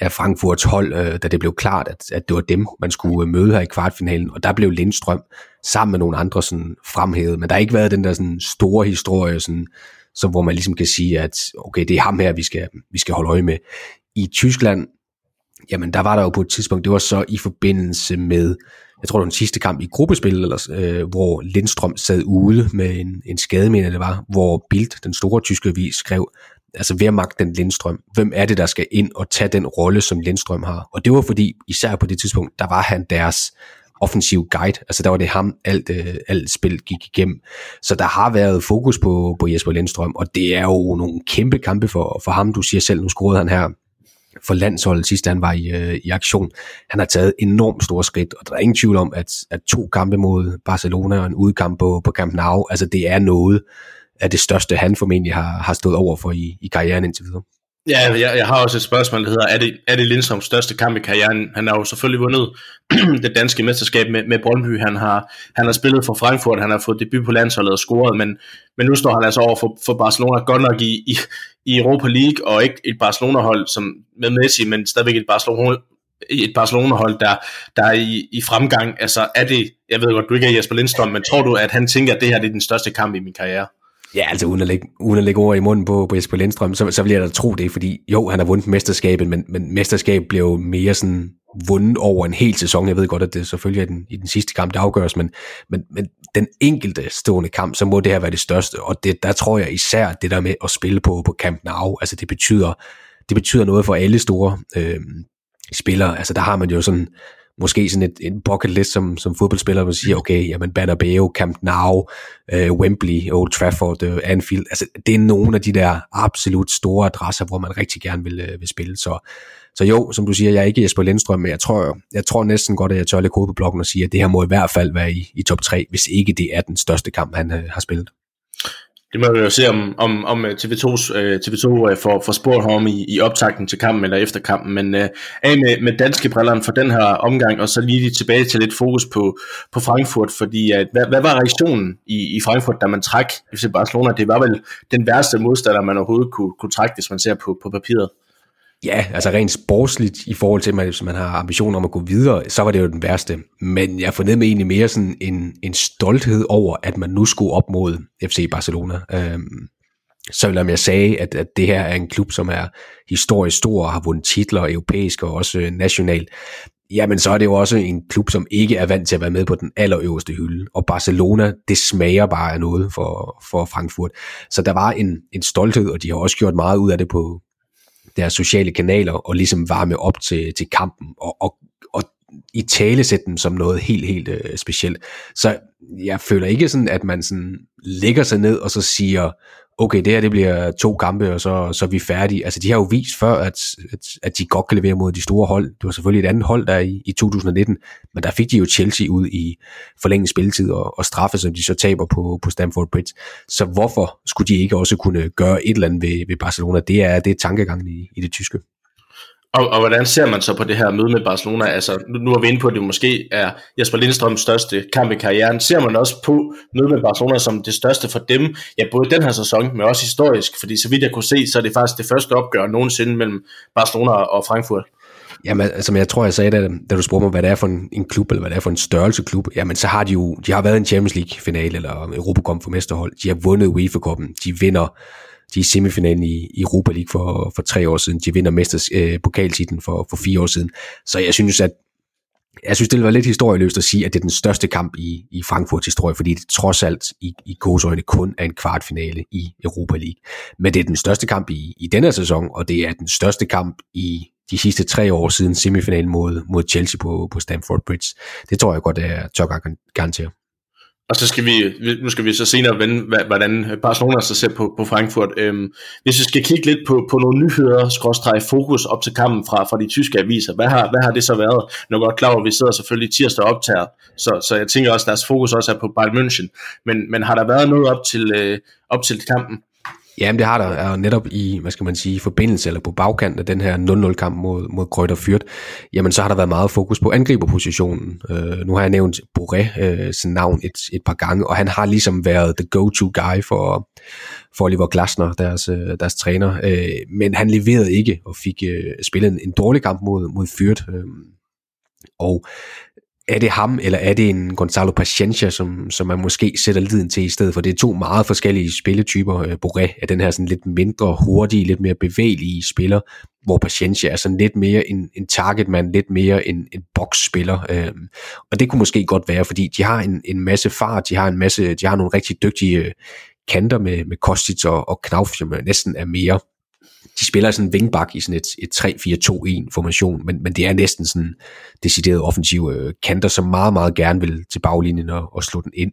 af Frankfurts hold, øh, da det blev klart, at, at det var dem, man skulle øh, møde her i kvartfinalen, og der blev Lindstrøm sammen med nogle andre sådan fremhævet, men der har ikke været den der sådan store historie, sådan, som hvor man ligesom kan sige, at okay, det er ham her, vi skal, vi skal holde øje med. I Tyskland, jamen der var der jo på et tidspunkt, det var så i forbindelse med, jeg tror det var den sidste kamp i gruppespil, eller, øh, hvor Lindstrøm sad ude med en, en skade, mener det var, hvor Bild, den store tyske avis, skrev, altså hvem magt den Lindstrøm? Hvem er det, der skal ind og tage den rolle, som Lindstrøm har? Og det var fordi, især på det tidspunkt, der var han deres offensiv guide. Altså der var det ham, alt, øh, alt spil gik igennem. Så der har været fokus på, på Jesper Lindstrøm, og det er jo nogle kæmpe kampe for, for ham. Du siger selv, nu scorede han her for landsholdet sidst han var i, øh, i aktion. Han har taget enormt store skridt, og der er ingen tvivl om, at, at to kampe mod Barcelona og en udkamp på, på Camp Nou, altså det er noget af det største, han formentlig har, har stået over for i, i karrieren indtil videre. Ja, jeg, jeg har også et spørgsmål, der hedder, er det, er det Lindstrøms største kamp i karrieren? Han har jo selvfølgelig vundet det danske mesterskab med, med Brøndby. Han har, han har spillet for Frankfurt, han har fået debut på landsholdet og scoret, men, men nu står han altså over for, for Barcelona godt nok i, i, i Europa League, og ikke et Barcelona-hold som med Messi, men stadigvæk et Barcelona, et Barcelona-hold, der, der er i, i fremgang. Altså er det, jeg ved godt, du ikke er Jesper Lindstrøm, men tror du, at han tænker, at det her det er den største kamp i min karriere? Ja, altså uden at lægge, uden at lægge ord i munden på, på Jesper Lindstrøm, så, så vil jeg da tro det, fordi jo, han har vundet mesterskabet, men, men mesterskabet blev jo mere sådan vundet over en hel sæson. Jeg ved godt, at det selvfølgelig er den, i den sidste kamp, der afgøres, men, men, men den enkelte stående kamp, så må det her være det største, og det, der tror jeg især det der med at spille på, på Camp Nou, altså det betyder, det betyder noget for alle store øh, spillere. Altså der har man jo sådan måske sådan et, en bucket list som, som fodboldspiller, man siger, okay, jamen Bernabeu, Camp Nou, øh, Wembley, Old Trafford, øh, Anfield, altså det er nogle af de der absolut store adresser, hvor man rigtig gerne vil, øh, vil spille, så, så jo, som du siger, jeg er ikke Jesper Lindstrøm, men jeg tror, jeg tror næsten godt, at jeg tør lægge på blokken og sige, at det her må i hvert fald være i, i top 3, hvis ikke det er den største kamp, han øh, har spillet. Det må vi jo se, om, om, om TV2, øh, TV2 øh, øh, får, får spurgt ham i, i optakten til kampen eller efter kampen. Men øh, af med, med danske brillerne for den her omgang, og så lige tilbage til lidt fokus på, på Frankfurt, fordi at, hvad, hvad var reaktionen i, i Frankfurt, da man træk FC Barcelona? Det var vel den værste modstander, man overhovedet kunne, kunne trække, hvis man ser på, på papiret. Ja, altså rent sportsligt i forhold til, at man, hvis man har ambitioner om at gå videre, så var det jo den værste. Men jeg fornemmede egentlig mere sådan en, en stolthed over, at man nu skulle op mod FC Barcelona. Øhm, så jeg sagde, at, at det her er en klub, som er historisk stor og har vundet titler europæisk og også øh, nationalt, jamen så er det jo også en klub, som ikke er vant til at være med på den allerøverste hylde. Og Barcelona, det smager bare af noget for, for Frankfurt. Så der var en, en stolthed, og de har også gjort meget ud af det på, deres sociale kanaler og ligesom varme op til, til kampen og, og, og i tale sætte dem som noget helt, helt øh, specielt. Så jeg føler ikke sådan, at man sådan lægger sig ned og så siger, okay, det her det bliver to kampe, og så, så er vi færdige. Altså, de har jo vist før, at, at, at de godt kan levere mod de store hold. Det var selvfølgelig et andet hold der i, i 2019, men der fik de jo Chelsea ud i forlænget spilletid og, og straffe, som de så taber på, på Stamford Bridge. Så hvorfor skulle de ikke også kunne gøre et eller andet ved, ved Barcelona? Det er, det er tankegangen i, i det tyske. Og, og hvordan ser man så på det her møde med Barcelona? Altså, nu, nu er vi inde på, at det måske er Jesper Lindstrøms største kamp i karrieren. Ser man også på mødet med Barcelona som det største for dem? Ja, både den her sæson, men også historisk. Fordi så vidt jeg kunne se, så er det faktisk det første opgør nogensinde mellem Barcelona og Frankfurt. Jamen, altså, jeg tror, jeg sagde det, da du spurgte mig, hvad det er for en, en klub, eller hvad det er for en størrelse klub. Jamen, så har de jo, de har været en Champions League-finale, eller Europacup for mesterhold. De har vundet UEFA-koppen, De vinder de er i semifinalen i, i Europa League for, for tre år siden. De vinder mesters øh, pokaltitlen for, for fire år siden. Så jeg synes, at jeg synes, det var lidt historieløst at sige, at det er den største kamp i, i Frankfurts historie, fordi det trods alt i, i øjne kun er en kvartfinale i Europa League. Men det er den største kamp i, i denne sæson, og det er den største kamp i de sidste tre år siden semifinalen mod, mod Chelsea på, på Stamford Bridge. Det tror jeg godt, at jeg tør garantere. Og så skal vi, nu skal vi så senere vende, hvordan Barcelona så ser på, på Frankfurt. Øhm, hvis vi skal kigge lidt på, på nogle nyheder, skråstrej fokus op til kampen fra, fra de tyske aviser, hvad har, hvad har det så været? Nu er godt klar at vi sidder selvfølgelig tirsdag optager, så, så jeg tænker også, at deres fokus også er på Bayern München. Men, men har der været noget op til, øh, op til kampen? Jamen det har der, er netop i, hvad skal man sige, forbindelse eller på bagkant af den her 0-0-kamp mod, mod Krøjter Fyrt, jamen så har der været meget fokus på angriberpositionen. Øh, nu har jeg nævnt Boré, øh, sin navn et, et par gange, og han har ligesom været the go-to guy for, for Oliver Glasner, deres, øh, deres træner, øh, men han leverede ikke og fik øh, spillet en, en dårlig kamp mod, mod Fyrt. Øh, og er det ham, eller er det en Gonzalo Paciencia, som, som man måske sætter liden til i stedet for? Det er to meget forskellige spilletyper. Øh, Boré er den her sådan lidt mindre hurtige, lidt mere bevægelige spiller, hvor Paciencia er sådan lidt mere en, en targetman, lidt mere en, en boksspiller. Øhm, og det kunne måske godt være, fordi de har en, en masse fart, de har en masse, de har nogle rigtig dygtige øh, kanter med, med Kostic og, og Knauf, som næsten er mere de spiller sådan en vingbak i sådan et, et 3-4-2-1 formation, men, men det er næsten sådan decideret offensive øh, kanter, som meget, meget gerne vil til baglinjen og, og slå den ind.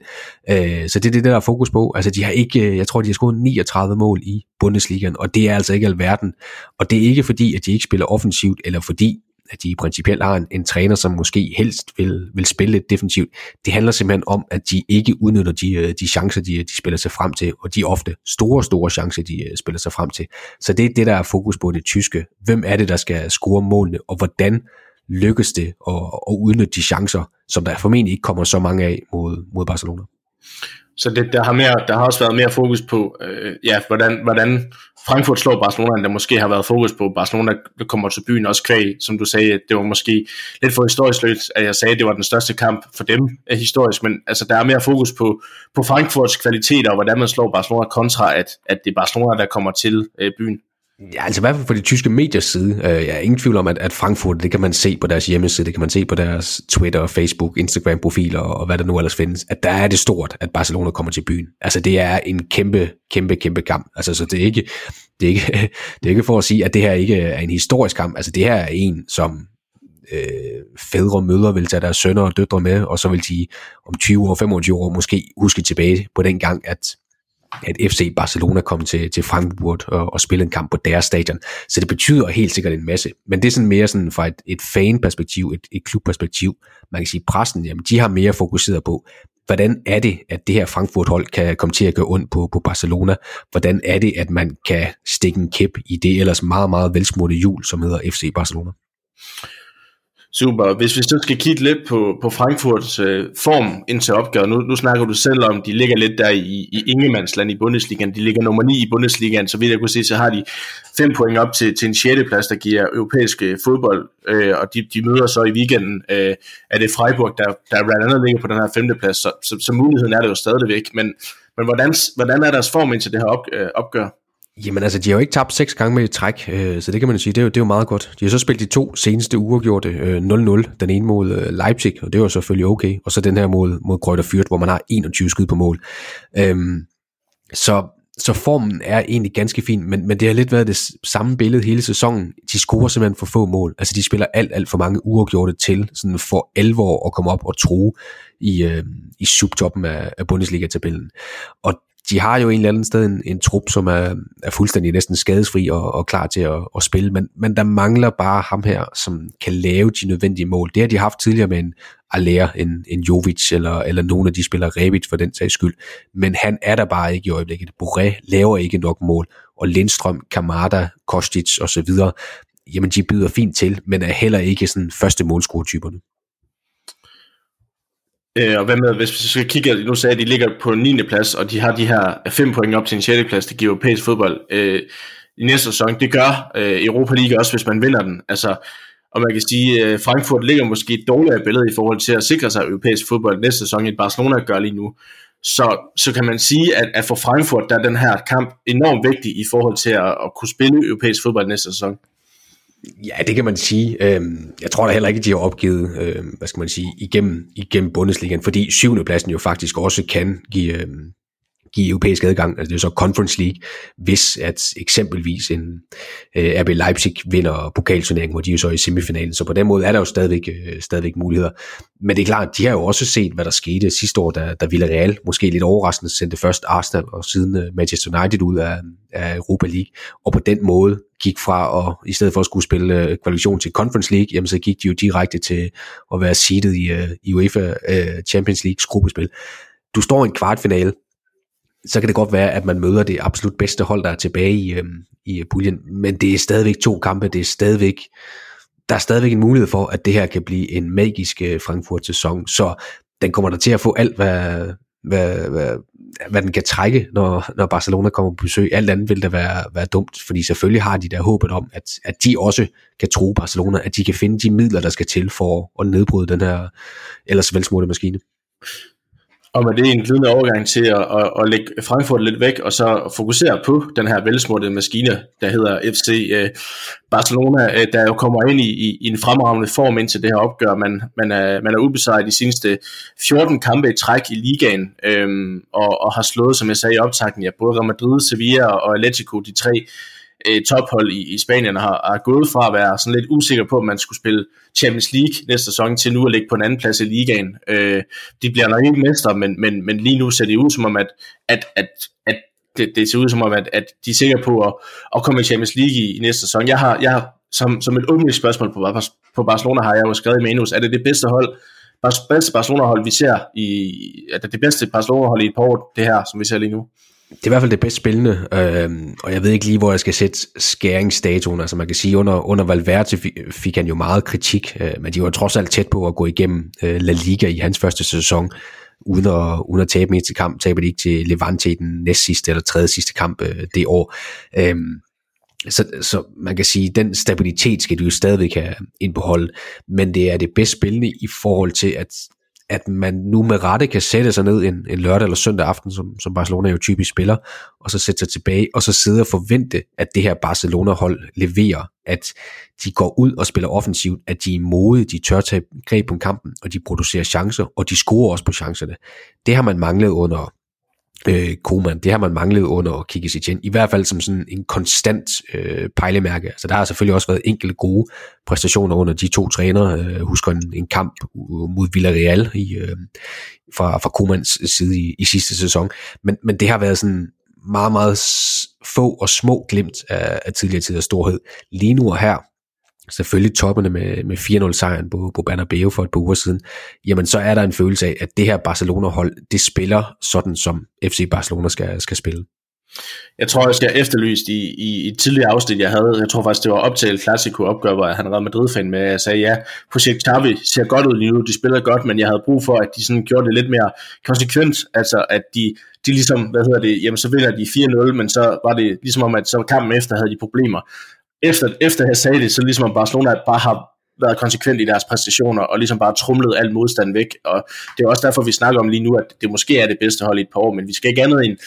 Øh, så det er det, der er fokus på. Altså de har ikke, øh, jeg tror, de har scoret 39 mål i Bundesligaen, og det er altså ikke alverden. Og det er ikke fordi, at de ikke spiller offensivt, eller fordi at de i principielt har en, en træner, som måske helst vil, vil spille lidt defensivt. Det handler simpelthen om, at de ikke udnytter de, øh, de chancer, de, de spiller sig frem til, og de ofte store, store chancer, de øh, spiller sig frem til. Så det er det, der er fokus på det tyske. Hvem er det, der skal score målene, og hvordan lykkes det at, at udnytte de chancer, som der formentlig ikke kommer så mange af mod, mod Barcelona. Så det, der, har mere, der har også været mere fokus på, øh, ja, hvordan, hvordan Frankfurt slår Barcelona, der måske har været fokus på. Barcelona der kommer til byen også kvæg, som du sagde, det var måske lidt for historisk løst, at jeg sagde, at det var den største kamp for dem er historisk, men altså, der er mere fokus på, på Frankfurts kvaliteter, og hvordan man slår Barcelona kontra, at, at det er Barcelona, der kommer til øh, byen. Ja, altså i hvert fald for de tyske mediers side. Øh, jeg er ingen tvivl om, at, at Frankfurt, det kan man se på deres hjemmeside, det kan man se på deres Twitter, Facebook, Instagram-profiler og, og hvad der nu ellers findes, at der er det stort, at Barcelona kommer til byen. Altså det er en kæmpe, kæmpe, kæmpe kamp. Altså så det er ikke, det er ikke, det er ikke for at sige, at det her ikke er en historisk kamp. Altså det her er en, som øh, fædre og mødre vil tage deres sønner og døtre med, og så vil de om 20 år, 25 år måske huske tilbage på den gang, at at FC Barcelona kom til, til Frankfurt og, og spille en kamp på deres stadion. Så det betyder helt sikkert en masse. Men det er sådan mere sådan fra et, et fan-perspektiv, et, et klubperspektiv. Man kan sige, pressen, jamen, de har mere fokuseret på, hvordan er det, at det her Frankfurt-hold kan komme til at gøre ondt på, på Barcelona? Hvordan er det, at man kan stikke en kæp i det ellers meget, meget velsmurte jul, som hedder FC Barcelona? Super. Hvis vi så skal kigge lidt på, på Frankfurts øh, form indtil opgøret, nu, nu snakker du selv om, de ligger lidt der i, i Ingemandsland i Bundesligaen. De ligger nummer 9 i Bundesligaen, så vidt jeg kunne se, så har de 5 point op til, til en 6. plads, der giver europæisk øh, fodbold, øh, og de, de møder så i weekenden, øh, er det Freiburg, der, der blandt andet ligger på den her 5. plads, så, så, så muligheden er det jo stadigvæk. Men, men hvordan, hvordan er deres form indtil det her op, øh, opgør? Jamen altså, de har jo ikke tabt seks gange med et træk, øh, så det kan man sige, det er, jo, det er jo meget godt. De har så spillet de to seneste uafgjorte øh, 0-0, den ene mod øh, Leipzig, og det var selvfølgelig okay, og så den her mod, mod Grøter Fyrt, hvor man har 21 skud på mål. Øhm, så, så formen er egentlig ganske fin, men, men det har lidt været det samme billede hele sæsonen. De scorer simpelthen for få mål. Altså de spiller alt, alt for mange uafgjorte til, sådan for alvor at komme op og tro i, øh, i subtoppen af, af Bundesliga-tabellen. Og de har jo en eller anden sted en, en trup, som er, er fuldstændig næsten skadesfri og, og klar til at, at spille, men, men der mangler bare ham her, som kan lave de nødvendige mål. Det har de haft tidligere med en Aller, en, en Jovic eller, eller nogle af de spillere, Rebic for den sags skyld, men han er der bare ikke i øjeblikket. Boré laver ikke nok mål, og Lindstrøm, Kamada, Kostic osv., jamen de byder fint til, men er heller ikke sådan første målscoretyperne. Øh, og hvad med, hvis vi skal kigge, nu sagde at de ligger på 9. plads, og de har de her 5 point op til en 6. plads, det giver europæisk fodbold øh, i næste sæson. Det gør øh, Europa League også, hvis man vinder den. Altså, og man kan sige, at øh, Frankfurt ligger måske et dårligere billede i forhold til at sikre sig europæisk fodbold næste sæson, end Barcelona gør lige nu. Så, så kan man sige, at, at for Frankfurt, der er den her kamp enormt vigtig i forhold til at, at kunne spille europæisk fodbold næste sæson. Ja, det kan man sige. Øhm, jeg tror da heller ikke, at de har opgivet, øhm, hvad skal man sige, igennem, igennem Bundesligaen, fordi syvende pladsen jo faktisk også kan give, øhm, give europæisk adgang, altså det er så Conference League, hvis at eksempelvis en øh, RB Leipzig vinder pokalturneringen, hvor de er så i semifinalen, så på den måde er der jo stadigvæk, øh, stadigvæk muligheder. Men det er klart, de har jo også set, hvad der skete sidste år, da, da Villarreal måske lidt overraskende sendte først Arsenal og siden øh, Manchester United ud af, af Europa League, og på den måde gik fra at, i stedet for at skulle spille øh, kvalifikation til Conference League, jamen så gik de jo direkte til at være seedet i, øh, i UEFA øh, Champions Leagues gruppespil. Du står i en kvartfinale, så kan det godt være, at man møder det absolut bedste hold, der er tilbage i, øh, i puljen, men det er stadigvæk to kampe, det er stadigvæk, der er stadigvæk en mulighed for, at det her kan blive en magisk øh, Frankfurt-sæson, så den kommer der til at få alt, hvad, hvad, hvad, hvad den kan trække, når, når Barcelona kommer på besøg. Alt andet vil da være, være dumt, fordi selvfølgelig har de der håbet om, at, at de også kan tro Barcelona, at de kan finde de midler, der skal til for at nedbryde den her ellers velsmurte maskine. Og med det er en glidende overgang til at, at, at lægge Frankfurt lidt væk, og så fokusere på den her velsmurte maskine, der hedder FC øh, Barcelona, øh, der jo kommer ind i, i, i en fremragende form indtil det her opgør. Man, man, er, man er ubesejret de seneste 14 kampe i træk i ligaen, øhm, og, og har slået, som jeg sagde i optakten, ja, både Real Madrid, Sevilla og Atletico, de tre øh, tophold i, i Spanien har, har gået fra at være sådan lidt usikker på, om man skulle spille Champions League næste sæson, til nu at ligge på en anden plads i ligaen. Øh, de bliver nok ikke mestre, men, men, men lige nu ser det ud som om, at, at, at, at det, det ser ud som om, at, at de er sikre på at, at komme i Champions League i, i næste sæson. Jeg har, jeg har som, som et åbent spørgsmål på, på Barcelona har jeg jo skrevet i manus, er det det bedste hold, bedste Barcelona-hold, vi ser i, er det det bedste Barcelona-hold i et par år, det her, som vi ser lige nu? Det er i hvert fald det bedst spillende, øh, og jeg ved ikke lige, hvor jeg skal sætte skæringsdatoen. Altså man kan sige, under, under Valverde fik han jo meget kritik, øh, men de var trods alt tæt på at gå igennem øh, La Liga i hans første sæson, uden at, uden at tabe en til kamp. Taber de ikke til Levante i den næst sidste eller tredje sidste kamp øh, det år. Øh, så, så man kan sige, at den stabilitet skal du jo stadigvæk have ind på holdet, men det er det bedst spillende i forhold til, at, at man nu med rette kan sætte sig ned en, en lørdag eller søndag aften, som, som Barcelona jo typisk spiller, og så sætte sig tilbage, og så sidde og forvente, at det her Barcelona-hold leverer, at de går ud og spiller offensivt, at de er modige, de tør tage greb på kampen, og de producerer chancer, og de scorer også på chancerne. Det har man manglet under øh, Koman. Det har man manglet under Kike Setien, i hvert fald som sådan en konstant øh, pejlemærke. Altså der har selvfølgelig også været enkelte gode præstationer under de to trænere. Øh, husker en, en kamp mod Villarreal i, øh, fra, fra Komans side i, i sidste sæson. Men, men det har været sådan meget, meget få og små glimt af, af tidligere tiders storhed. Lige nu og her, selvfølgelig toppende med, med 4-0 sejren på, på Bernabeu for et par uger siden, jamen så er der en følelse af, at det her Barcelona-hold, det spiller sådan, som FC Barcelona skal, skal spille. Jeg tror, jeg skal efterlyst i, i, i et tidligere afsnit, jeg havde, jeg tror faktisk, det var op til opgør, hvor han havde Madrid-fan med, jeg sagde, ja, projekt Xavi ser godt ud lige nu, de spiller godt, men jeg havde brug for, at de sådan gjorde det lidt mere konsekvent, altså at de, de ligesom, hvad hedder det, jamen så vinder de 4-0, men så var det ligesom om, at så kampen efter havde de problemer efter, efter jeg sagde det, så ligesom at Barcelona bare har været konsekvent i deres præstationer, og ligesom bare trumlet al modstand væk, og det er også derfor, vi snakker om lige nu, at det måske er det bedste hold i et par år, men vi skal ikke andet end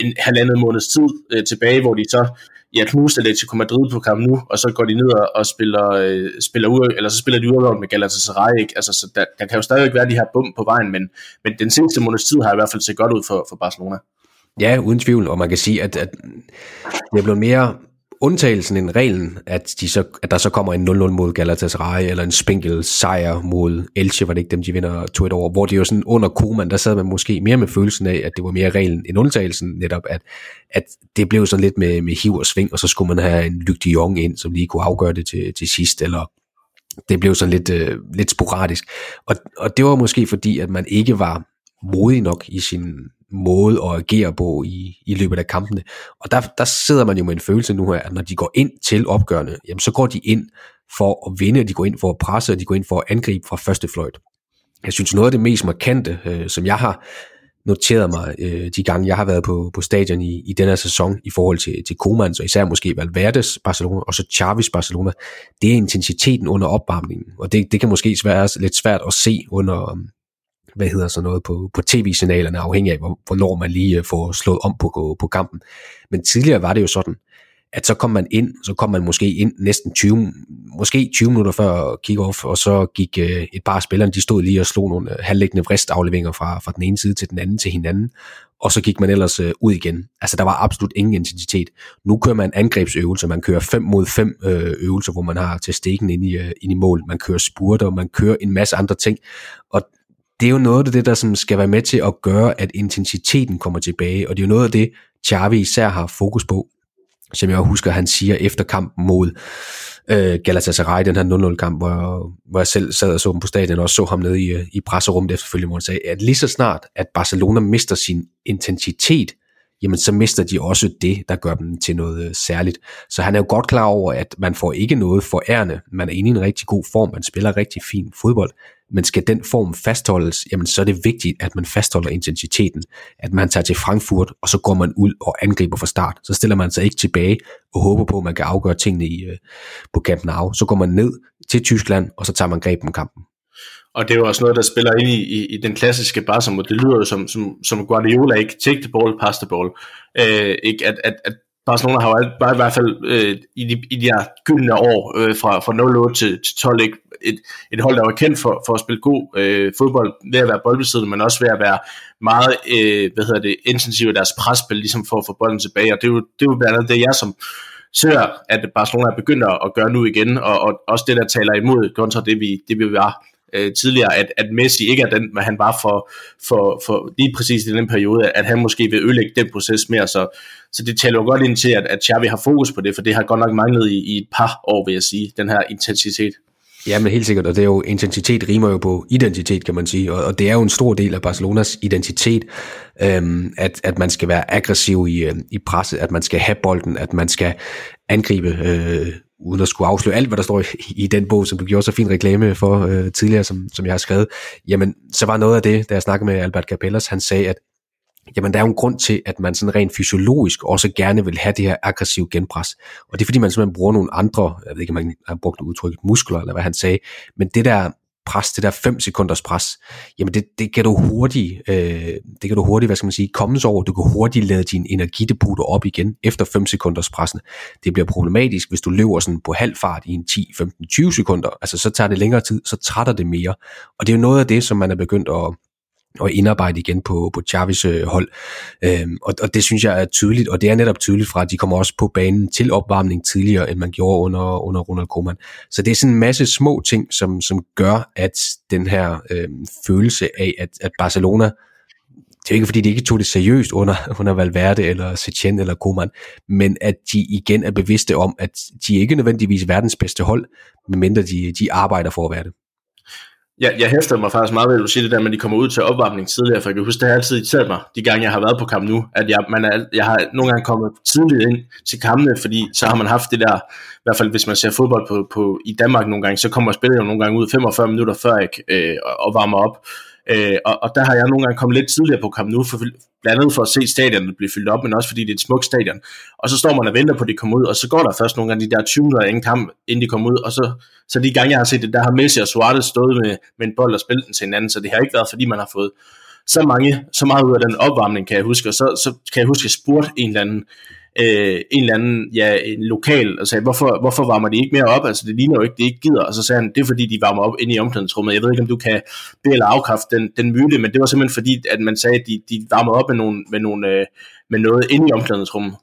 en halvandet måneds tid øh, tilbage, hvor de så ja, knuste Atletico Madrid på kamp nu, og så går de ned og, og spiller, øh, spiller ud, eller så spiller de uafgjort med Galatasaray, ikke? Altså, så der, der, kan jo stadigvæk være de her bum på vejen, men, men den seneste måneds tid har i hvert fald set godt ud for, for Barcelona. Ja, uden tvivl, og man kan sige, at, at det er blevet mere undtagelsen end reglen, at, de så, at der så kommer en 0-0 mod Galatasaray, eller en spinkel sejr mod Elche, var det ikke dem, de vinder 2-1 over, hvor det jo sådan under Koeman, der sad man måske mere med følelsen af, at det var mere reglen end undtagelsen, netop at, at det blev sådan lidt med, med hiv og sving, og så skulle man have en Luc de Jong ind, som lige kunne afgøre det til, til sidst, eller det blev sådan lidt, øh, lidt sporadisk. Og, og det var måske fordi, at man ikke var modig nok i sin måde at agere på i, i løbet af kampene. Og der, der sidder man jo med en følelse nu her, at når de går ind til opgørende, jamen så går de ind for at vinde, de går ind for at presse, og de går ind for at angribe fra første fløjt. Jeg synes noget af det mest markante, øh, som jeg har noteret mig øh, de gange, jeg har været på, på stadion i, i denne sæson i forhold til, til Koeman, og især måske Valverdes Barcelona, og så Chavis Barcelona, det er intensiteten under opvarmningen. Og det, det kan måske være lidt svært at se under, hvad hedder så noget, på, på tv-signalerne, afhængig af, hvornår man lige øh, får slået om på, øh, på kampen. Men tidligere var det jo sådan, at så kom man ind, så kom man måske ind næsten 20, måske 20 minutter før kick-off, og så gik øh, et par af spillerne, de stod lige og slog nogle øh, halvlæggende vristafleveringer fra, fra den ene side til den anden til hinanden, og så gik man ellers øh, ud igen. Altså der var absolut ingen intensitet. Nu kører man angrebsøvelser, man kører 5 mod 5 øh, øvelser, hvor man har til stikken ind i, øh, ind i mål, man kører spurter, man kører en masse andre ting, og det er jo noget af det, der som skal være med til at gøre, at intensiteten kommer tilbage, og det er jo noget af det, Xavi især har fokus på, som jeg husker, han siger efter kampen mod øh, Galatasaray, den her 0-0 kamp, hvor, hvor jeg selv sad og så ham på stadion, og også så ham nede i, i presserummet efterfølgende, hvor han sagde, at lige så snart, at Barcelona mister sin intensitet, jamen så mister de også det, der gør dem til noget øh, særligt. Så han er jo godt klar over, at man får ikke noget for ærende. Man er inde i en rigtig god form, man spiller rigtig fin fodbold, men skal den form fastholdes, jamen så er det vigtigt, at man fastholder intensiteten, at man tager til Frankfurt, og så går man ud og angriber fra start. Så stiller man sig ikke tilbage og håber på, at man kan afgøre tingene i, øh, på Camp Nou. Så går man ned til Tyskland, og så tager man greb om kampen. Og det er jo også noget, der spiller ind i, i, i den klassiske Barca, det lyder jo som, som, som Guardiola ikke take the ball, pass the ball. Øh, ikke? At, at, at Barcelona har jo bare i hvert fald øh, i, de, i de her gyldne år øh, fra, fra 0 til, til 12 ikke? Et, et hold, der var kendt for, for at spille god øh, fodbold ved at være boldbesiddende, men også ved at være meget øh, hvad hedder det, intensiv i deres presspil, ligesom for at få bolden tilbage. Og det er jo, det er jo blandt andet det, jeg som, ser, at Barcelona er begyndt at gøre nu igen, og, og også det, der taler imod kontra det, vi, det vi var øh, tidligere, at, at Messi ikke er den, han var for, for, for lige præcis i den periode, at han måske vil ødelægge den proces mere, så, så det taler jo godt ind til, at, at Xavi har fokus på det, for det har godt nok manglet i, i et par år, vil jeg sige, den her intensitet. Ja, men helt sikkert, og det er jo, intensitet rimer jo på identitet, kan man sige, og, og det er jo en stor del af Barcelonas identitet, øhm, at, at man skal være aggressiv i, øh, i presset, at man skal have bolden, at man skal angribe, øh, uden at skulle afsløre alt, hvad der står i, i den bog, som du gjorde så fin reklame for øh, tidligere, som, som jeg har skrevet, jamen, så var noget af det, da jeg snakkede med Albert Capellas, han sagde, at jamen der er jo en grund til, at man sådan rent fysiologisk også gerne vil have det her aggressive genpres. Og det er fordi, man simpelthen bruger nogle andre, jeg ved ikke, om man har brugt udtrykket muskler, eller hvad han sagde, men det der pres, det der 5 sekunders pres, jamen det, det kan du hurtigt, øh, det kan du hurtigt, hvad skal man sige, komme over. Du kan hurtigt lade din energidepoter op igen efter 5 sekunders pressen. Det bliver problematisk, hvis du løber sådan på halv fart i en 10, 15, 20 sekunder. Altså så tager det længere tid, så trætter det mere. Og det er jo noget af det, som man er begyndt at, og indarbejde igen på, på Chavis øh, hold. Øhm, og, og det synes jeg er tydeligt, og det er netop tydeligt fra, at de kommer også på banen til opvarmning tidligere, end man gjorde under, under Ronald Koeman. Så det er sådan en masse små ting, som, som gør, at den her øh, følelse af, at, at Barcelona, det er ikke fordi, de ikke tog det seriøst under, under Valverde eller Setien eller Koeman, men at de igen er bevidste om, at de ikke nødvendigvis verdens bedste hold, medmindre de, de arbejder for at være det jeg, jeg hæfter mig faktisk meget ved, at du siger det der men at de kommer ud til opvarmning tidligere, for jeg kan huske, det har altid irriteret mig, de gange jeg har været på kamp nu, at jeg, man er, jeg har nogle gange kommet tidligt ind til kampene, fordi så har man haft det der, i hvert fald hvis man ser fodbold på, på, i Danmark nogle gange, så kommer spillet jo nogle gange ud 45 minutter før jeg øh, og varmer op, Øh, og, og der har jeg nogle gange kommet lidt tidligere på kamp nu, for, blandt andet for at se stadionet blive fyldt op, men også fordi det er et smukt stadion. Og så står man og venter på, at de kommer ud, og så går der først nogle gange de der 20 minutter inden kamp, inden de kommer ud, og så, så de gange jeg har set det, der har Messi og Suarez stået med, med en bold og spillet den til hinanden, så det har ikke været, fordi man har fået så mange, så meget ud af den opvarmning, kan jeg huske, og så, så kan jeg huske, at jeg spurgte en eller anden, øh, en eller anden, ja, en lokal, og sagde, hvorfor, hvorfor varmer de ikke mere op? Altså, det ligner jo ikke, det ikke gider. Og så sagde han, det er fordi, de varmer op inde i omklædningsrummet. Jeg ved ikke, om du kan be eller afkræfte den, den myte, men det var simpelthen fordi, at man sagde, at de, de varmer op med, nogle, med, nogle, øh, med noget inde i omklædningsrummet.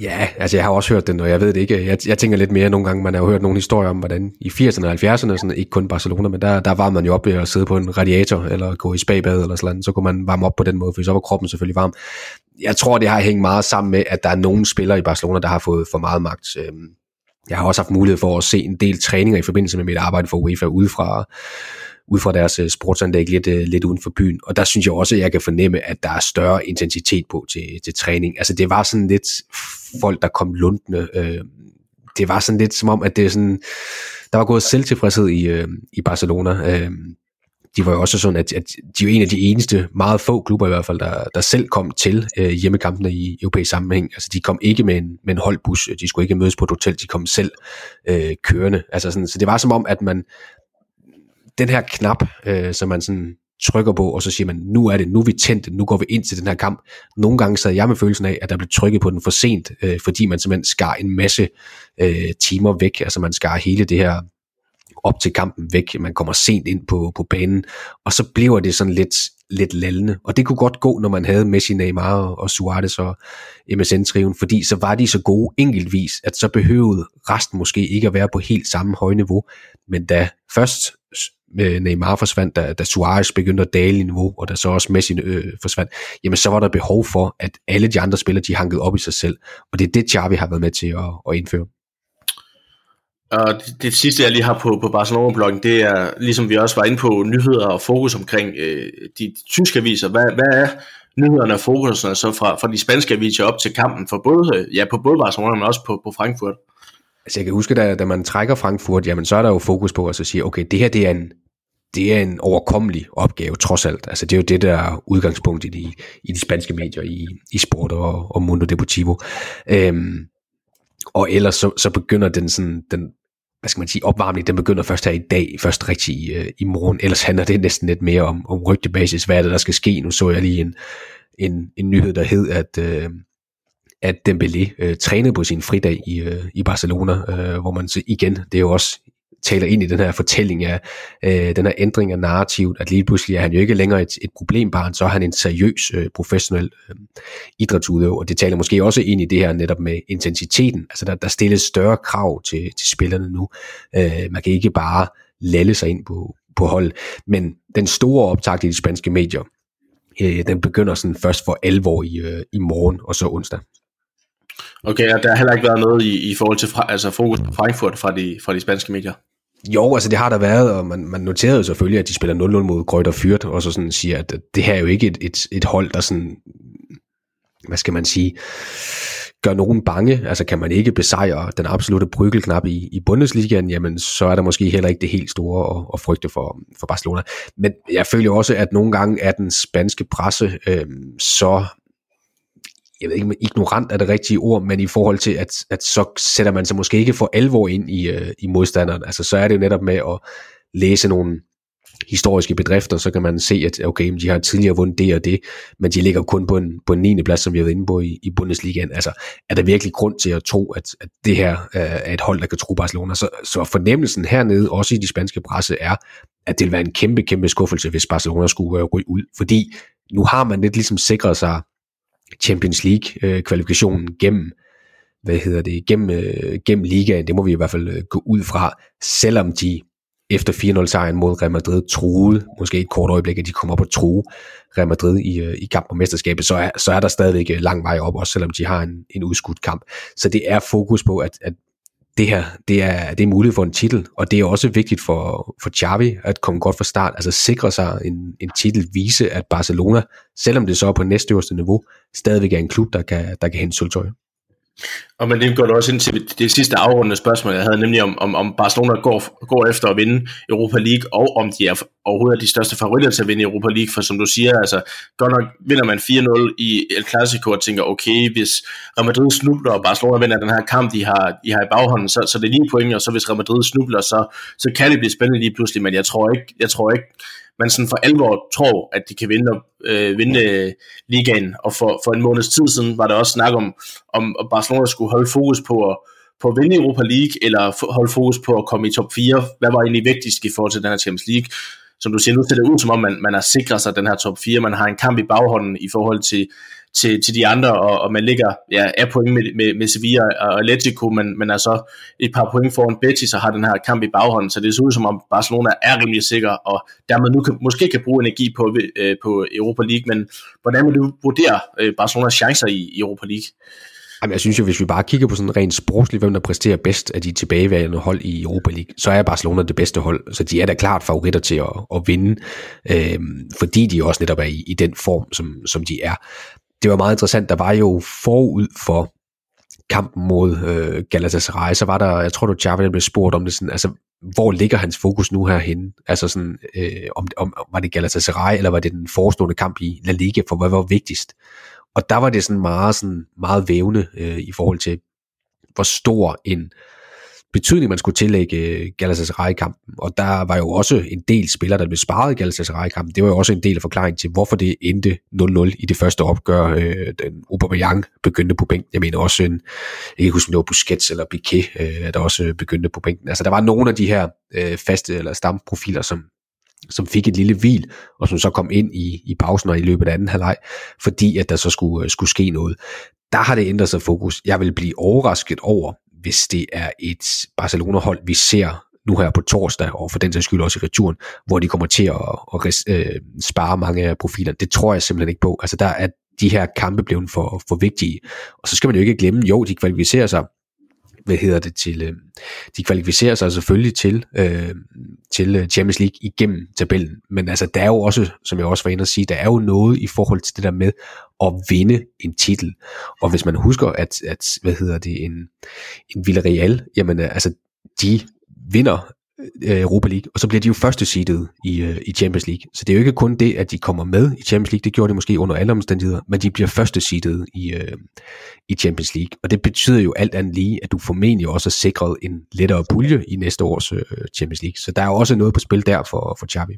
Ja, altså jeg har også hørt den, og jeg ved det ikke. Jeg, jeg tænker lidt mere nogle gange, man har jo hørt nogle historier om, hvordan i 80'erne og 70'erne, sådan, ikke kun Barcelona, men der, der var man jo op ved at sidde på en radiator, eller gå i spabad eller sådan så kunne man varme op på den måde, for så var kroppen selvfølgelig varm. Jeg tror, det har hængt meget sammen med, at der er nogle spillere i Barcelona, der har fået for meget magt. Øhm, jeg har også haft mulighed for at se en del træninger i forbindelse med mit arbejde for UEFA udefra, ud fra deres øh, sportsanlæg lidt, øh, lidt uden for byen. Og der synes jeg også, at jeg kan fornemme, at der er større intensitet på til, til træning. Altså det var sådan lidt folk, der kom lundende. Øh, det var sådan lidt som om, at det er sådan, der var gået selvtilfredshed i, øh, i Barcelona. Øh, de var jo også sådan, at, at de er en af de eneste, meget få klubber i hvert fald, der, der selv kom til øh, hjemmekampene i europæisk sammenhæng. Altså de kom ikke med en, med en holdbus, de skulle ikke mødes på et hotel, de kom selv øh, kørende. Altså sådan, så det var som om, at man, den her knap, øh, som man sådan trykker på, og så siger man, nu er det, nu er vi tændt, nu går vi ind til den her kamp. Nogle gange sad jeg med følelsen af, at der blev trykket på den for sent, øh, fordi man simpelthen skar en masse øh, timer væk, altså man skar hele det her op til kampen væk, man kommer sent ind på, på banen, og så bliver det sådan lidt, lidt lallende, og det kunne godt gå, når man havde Messi, Neymar og Suarez og MSN-triven, fordi så var de så gode enkeltvis, at så behøvede resten måske ikke at være på helt samme høje niveau, men da først Neymar forsvandt, da, da Suarez begyndte at dale i niveau, og da så også Messi øh, forsvandt, jamen så var der behov for, at alle de andre spillere, de hankede op i sig selv. Og det er det, Xavi har været med til at, at indføre. Og det, det sidste, jeg lige har på, på Barcelona-bloggen, det er, ligesom vi også var inde på, nyheder og fokus omkring øh, de tyske aviser. Hvad, hvad er nyhederne og fokuserne så fra, fra de spanske aviser op til kampen, for både, ja, på både Barcelona, men også på, på Frankfurt? Altså jeg kan huske, da, da man trækker Frankfurt, jamen så er der jo fokus på at så sige, okay, det her det er en, det er en overkommelig opgave, trods alt. Altså, det er jo det, der er udgangspunkt i de, i de spanske medier, i, i sport og, og Mundo Deportivo. Øhm, og ellers så, så begynder den sådan, den, hvad skal man sige, opvarmning, den begynder først her i dag, først rigtig i, øh, i morgen. Ellers handler det næsten lidt mere om, om rygtebasis, hvad er det, der skal ske. Nu så jeg lige en, en, en nyhed, der hed, at, øh, at Dembélé øh, trænede på sin fridag i, øh, i Barcelona, øh, hvor man så igen, det er jo også taler ind i den her fortælling af øh, den her ændring af narrativet, at lige pludselig er han jo ikke længere et, et problembarn, så er han en seriøs øh, professionel øh, idrætsudøver, og det taler måske også ind i det her netop med intensiteten, altså der, der stilles større krav til, til spillerne nu. Øh, man kan ikke bare lalle sig ind på, på hold, men den store optakt i de spanske medier, øh, den begynder sådan først for alvor i, øh, i morgen og så onsdag. Okay, og der har heller ikke været noget i, i forhold til fra, altså fokus på Frankfurt fra de, fra de spanske medier? Jo, altså det har der været, og man, man noterede selvfølgelig, at de spiller 0-0 mod Grøjt og Fyrt, og så sådan siger, at det her er jo ikke et, et, et hold, der sådan, hvad skal man sige, gør nogen bange. Altså kan man ikke besejre den absolute bryggelknap i, i Bundesligaen, jamen så er der måske heller ikke det helt store at, at frygte for, for Barcelona. Men jeg føler også, at nogle gange er den spanske presse øh, så jeg ved ikke, ignorant er det rigtige ord, men i forhold til, at, at så sætter man sig måske ikke for alvor ind i, øh, i modstanderen. Altså så er det jo netop med at læse nogle historiske bedrifter, så kan man se, at okay, de har tidligere vundet det og det, men de ligger kun på en, på en 9. plads, som vi har været inde på i, i Bundesligaen. Altså, er der virkelig grund til at tro, at, at det her øh, er et hold, der kan tro Barcelona? Så, så fornemmelsen hernede, også i de spanske presse, er, at det vil være en kæmpe, kæmpe skuffelse, hvis Barcelona skulle uh, ryge ud. Fordi nu har man lidt ligesom sikret sig Champions League øh, kvalifikationen gennem hvad hedder det, gennem, øh, gennem ligaen, det må vi i hvert fald øh, gå ud fra, selvom de efter 4-0 sejren mod Real Madrid troede, måske et kort øjeblik, at de kommer op og true Real Madrid i, øh, i kamp om mesterskabet, så er, så er der stadigvæk øh, lang vej op, også selvom de har en, en udskudt kamp. Så det er fokus på, at, at det her, det er, det er muligt for en titel, og det er også vigtigt for, for Xavi at komme godt fra start, altså sikre sig en, en titel, vise at Barcelona, selvom det så er på næstøverste niveau, stadigvæk er en klub, der kan, der kan hente sølvtøj. Og men det går også ind til det sidste afrundende spørgsmål, jeg havde, nemlig om, om, om Barcelona går, går efter at vinde Europa League, og om de er overhovedet er de største favoritter til at vinde Europa League, for som du siger, altså godt nok vinder man 4-0 i El Clasico og tænker, okay, hvis Real Madrid snubler, og Barcelona vinder den her kamp, de har, de har i baghånden, så, så det er lige point, og så hvis Real Madrid snubler, så, så kan det blive spændende lige pludselig, men jeg tror ikke, jeg tror ikke man sådan for alvor tror, at de kan vinde, øh, vinde ligaen. Og for, for en måneds tid siden var der også snak om, om Barcelona skulle holde fokus på at, på at vinde Europa League, eller holde fokus på at komme i top 4. Hvad var egentlig vigtigst i forhold til den her Champions League? Som du siger, nu ser det ud som om, man, man har sikret sig den her top 4. Man har en kamp i baghånden i forhold til, til, til de andre, og, og man ligger ja, af point med, med, med Sevilla og Atletico, men, men er så et par point foran Betis og har den her kamp i baghånden, så det ser ud som om Barcelona er rimelig sikker, og dermed nu kan, måske kan bruge energi på, øh, på Europa League, men hvordan vil du vurdere øh, Barcelonas chancer i, i Europa League? Jamen, jeg synes jo, hvis vi bare kigger på sådan rent sportsligt, hvem der præsterer bedst af de tilbageværende hold i Europa League, så er Barcelona det bedste hold. Så de er da klart favoritter til at, at vinde, øh, fordi de også netop er i, i den form, som, som de er det var meget interessant, der var jo forud for kampen mod øh, Galatasaray, så var der, jeg tror du, Xavi blev spurgt om det sådan, altså, hvor ligger hans fokus nu herhenne? Altså sådan, øh, om, om, var det Galatasaray, eller var det den forestående kamp i La Liga, for hvad var vigtigst? Og der var det sådan meget, sådan meget vævende øh, i forhold til, hvor stor en, øh, betydning, man skulle tillægge øh, Galatasaray-kampen. Og der var jo også en del spillere, der blev sparet i Galatasaray-kampen. Det var jo også en del af forklaringen til, hvorfor det endte 0-0 i det første opgør. Øh, den Aubameyang begyndte på bænken. Jeg mener også en, jeg kan ikke huske, om det var Busquets eller Piquet, øh, der også øh, begyndte på bænken. Altså der var nogle af de her øh, faste eller stamprofiler, som, som fik et lille hvil, og som så kom ind i, i pausen og i løbet af anden halvleg, fordi at der så skulle, øh, skulle ske noget. Der har det ændret sig fokus. Jeg vil blive overrasket over, hvis det er et Barcelona-hold, vi ser nu her på torsdag, og for den sags skyld også i returen, hvor de kommer til at, at øh, spare mange af profilerne. Det tror jeg simpelthen ikke på. Altså der er de her kampe blevet for, for vigtige. Og så skal man jo ikke glemme, jo, de kvalificerer sig hvad hedder det, til, øh, de kvalificerer sig selvfølgelig til, øh, til øh, Champions League igennem tabellen, men altså der er jo også, som jeg også var inde at sige, der er jo noget i forhold til det der med at vinde en titel, og hvis man husker, at, at hvad hedder det, en, en Villarreal, jamen øh, altså de vinder Øh, øh, Europa League, og så bliver de jo første seedet i, øh, i Champions League. Så det er jo ikke kun det, at de kommer med i Champions League, det gjorde de måske under alle omstændigheder, men de bliver første seedet i, øh, i Champions League. Og det betyder jo alt andet lige, at du formentlig også har sikret en lettere pulje i næste års øh, Champions League. Så der er jo også noget på spil der for, for Xavi.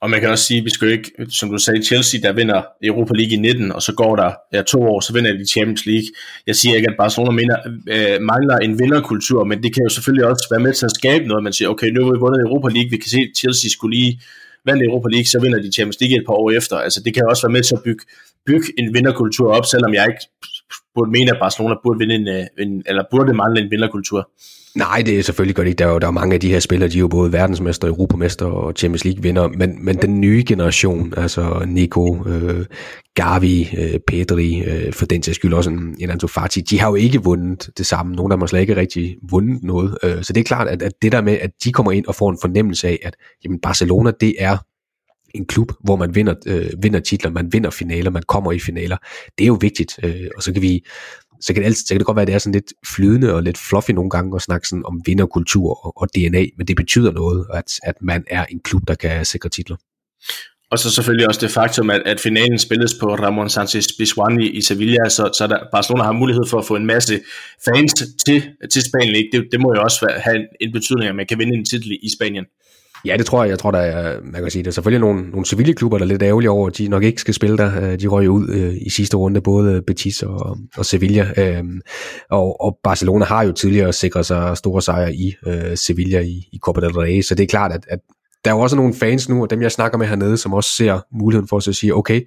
Og man kan også sige, vi skal ikke, som du sagde, Chelsea, der vinder Europa League i 19, og så går der ja, to år, så vinder de Champions League. Jeg siger ikke, at Barcelona mener, øh, mangler en vinderkultur, men det kan jo selvfølgelig også være med til at skabe noget. Man siger, okay, nu har vi vundet Europa League, vi kan se, at Chelsea skulle lige vinde Europa League, så vinder de Champions League et par år efter. Altså det kan også være med til at bygge, bygge en vinderkultur op, selvom jeg ikke burde mene, at Barcelona burde, vinde en, øh, en, eller burde mangle en vinderkultur. Nej, det er selvfølgelig godt ikke. Der er jo der er mange af de her spillere, de er jo både verdensmester, europamester og Champions League vinder, men, men den nye generation, altså Nico, øh, Gavi, øh, Pedri, øh, for den til skyld også en, en Antofati, de har jo ikke vundet det samme. Nogle af dem har slet ikke rigtig vundet noget. Øh, så det er klart, at, at det der med, at de kommer ind og får en fornemmelse af, at jamen Barcelona, det er en klub, hvor man vinder, øh, vinder titler, man vinder finaler, man kommer i finaler. Det er jo vigtigt, øh, og så kan vi så kan, det altid, så kan det godt være, at det er sådan lidt flydende og lidt fluffy nogle gange at snakke sådan om vinderkultur og, og DNA, men det betyder noget, at, at man er en klub, der kan sikre titler. Og så selvfølgelig også det faktum, at, at finalen spilles på Ramon Sanchez Pizjuan i, i Sevilla, så, så der, Barcelona har mulighed for at få en masse fans til, til Spanien. Ikke? Det, det må jo også have en, en betydning, at man kan vinde en titel i Spanien. Ja, det tror jeg. Jeg tror, der er, man kan sige, der er selvfølgelig nogle, nogle civile klubber, der er lidt ærgerlige over, at de nok ikke skal spille der. Øh, de røg ud øh, i sidste runde, både Betis og, og Sevilla. Øh, og, og Barcelona har jo tidligere sikret sig store sejre i øh, Sevilla i, i Copa del Rey, så det er klart, at, at der er jo også nogle fans nu, og dem jeg snakker med hernede, som også ser muligheden for at sige, okay,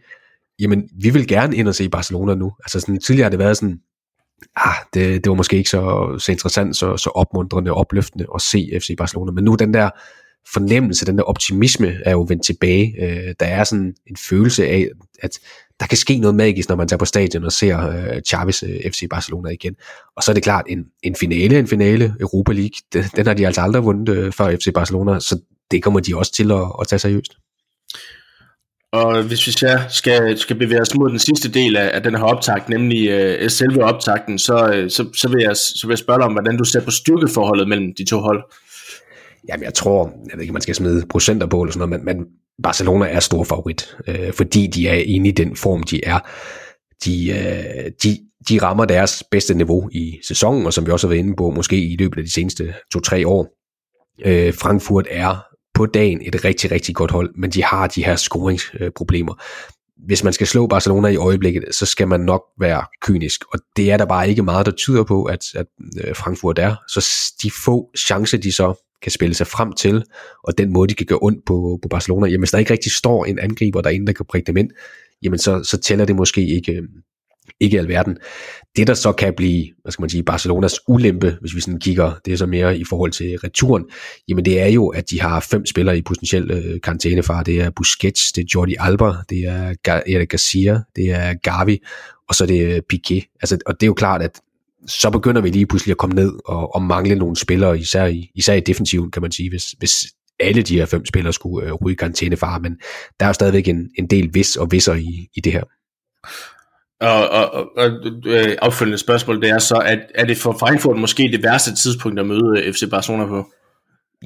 jamen, vi vil gerne ind og se Barcelona nu. Altså sådan, tidligere har det været sådan, ah, det, det var måske ikke så, så interessant, så, så opmuntrende og opløftende at se FC Barcelona, men nu den der fornemmelse, den der optimisme er jo vendt tilbage. Øh, der er sådan en følelse af, at der kan ske noget magisk, når man tager på stadion og ser øh, Chavis øh, FC Barcelona igen. Og så er det klart, en, en finale, en finale, Europa League, den, den har de altså aldrig vundet øh, før FC Barcelona, så det kommer de også til at, at tage seriøst. Og hvis vi så skal, skal bevæge os mod den sidste del af, af den her optakt, nemlig øh, selve optakten, så, øh, så, så, vil jeg, så vil jeg spørge dig om, hvordan du ser på styrkeforholdet mellem de to hold. Jamen, jeg tror, jeg ved ikke, man skal smide procenter på eller sådan noget, men, men Barcelona er stor favorit, øh, fordi de er inde i den form, de er. De, øh, de, de rammer deres bedste niveau i sæsonen, og som vi også har været inde på, måske i løbet af de seneste to-tre år. Øh, Frankfurt er på dagen et rigtig, rigtig godt hold, men de har de her scoringsproblemer. Hvis man skal slå Barcelona i øjeblikket, så skal man nok være kynisk, og det er der bare ikke meget, der tyder på, at, at øh, Frankfurt er. Så de få chancer, de så kan spille sig frem til, og den måde, de kan gøre ondt på, på Barcelona, jamen hvis der ikke rigtig står en angriber derinde, der kan prikke dem ind, jamen så, så tæller det måske ikke, øh, ikke alverden. Det der så kan blive, hvad skal man sige, Barcelonas ulempe, hvis vi sådan kigger, det er så mere i forhold til returen, jamen det er jo, at de har fem spillere i potentiel øh, karantænefar. Det er Busquets, det er Jordi Alba, det er Eric Garcia, det er Gavi, og så er det øh, Piqué. Altså, og det er jo klart, at så begynder vi lige pludselig at komme ned og, og mangle nogle spillere, især i, især i defensiven, kan man sige, hvis, hvis alle de her fem spillere skulle øh, ryge i karantænefar, men der er jo stadigvæk en, en del vis og visser i, i det her. Og, og, og, og øh, opfølgende spørgsmål, det er så, at er det for Frankfurt måske det værste tidspunkt at møde øh, FC Barcelona på?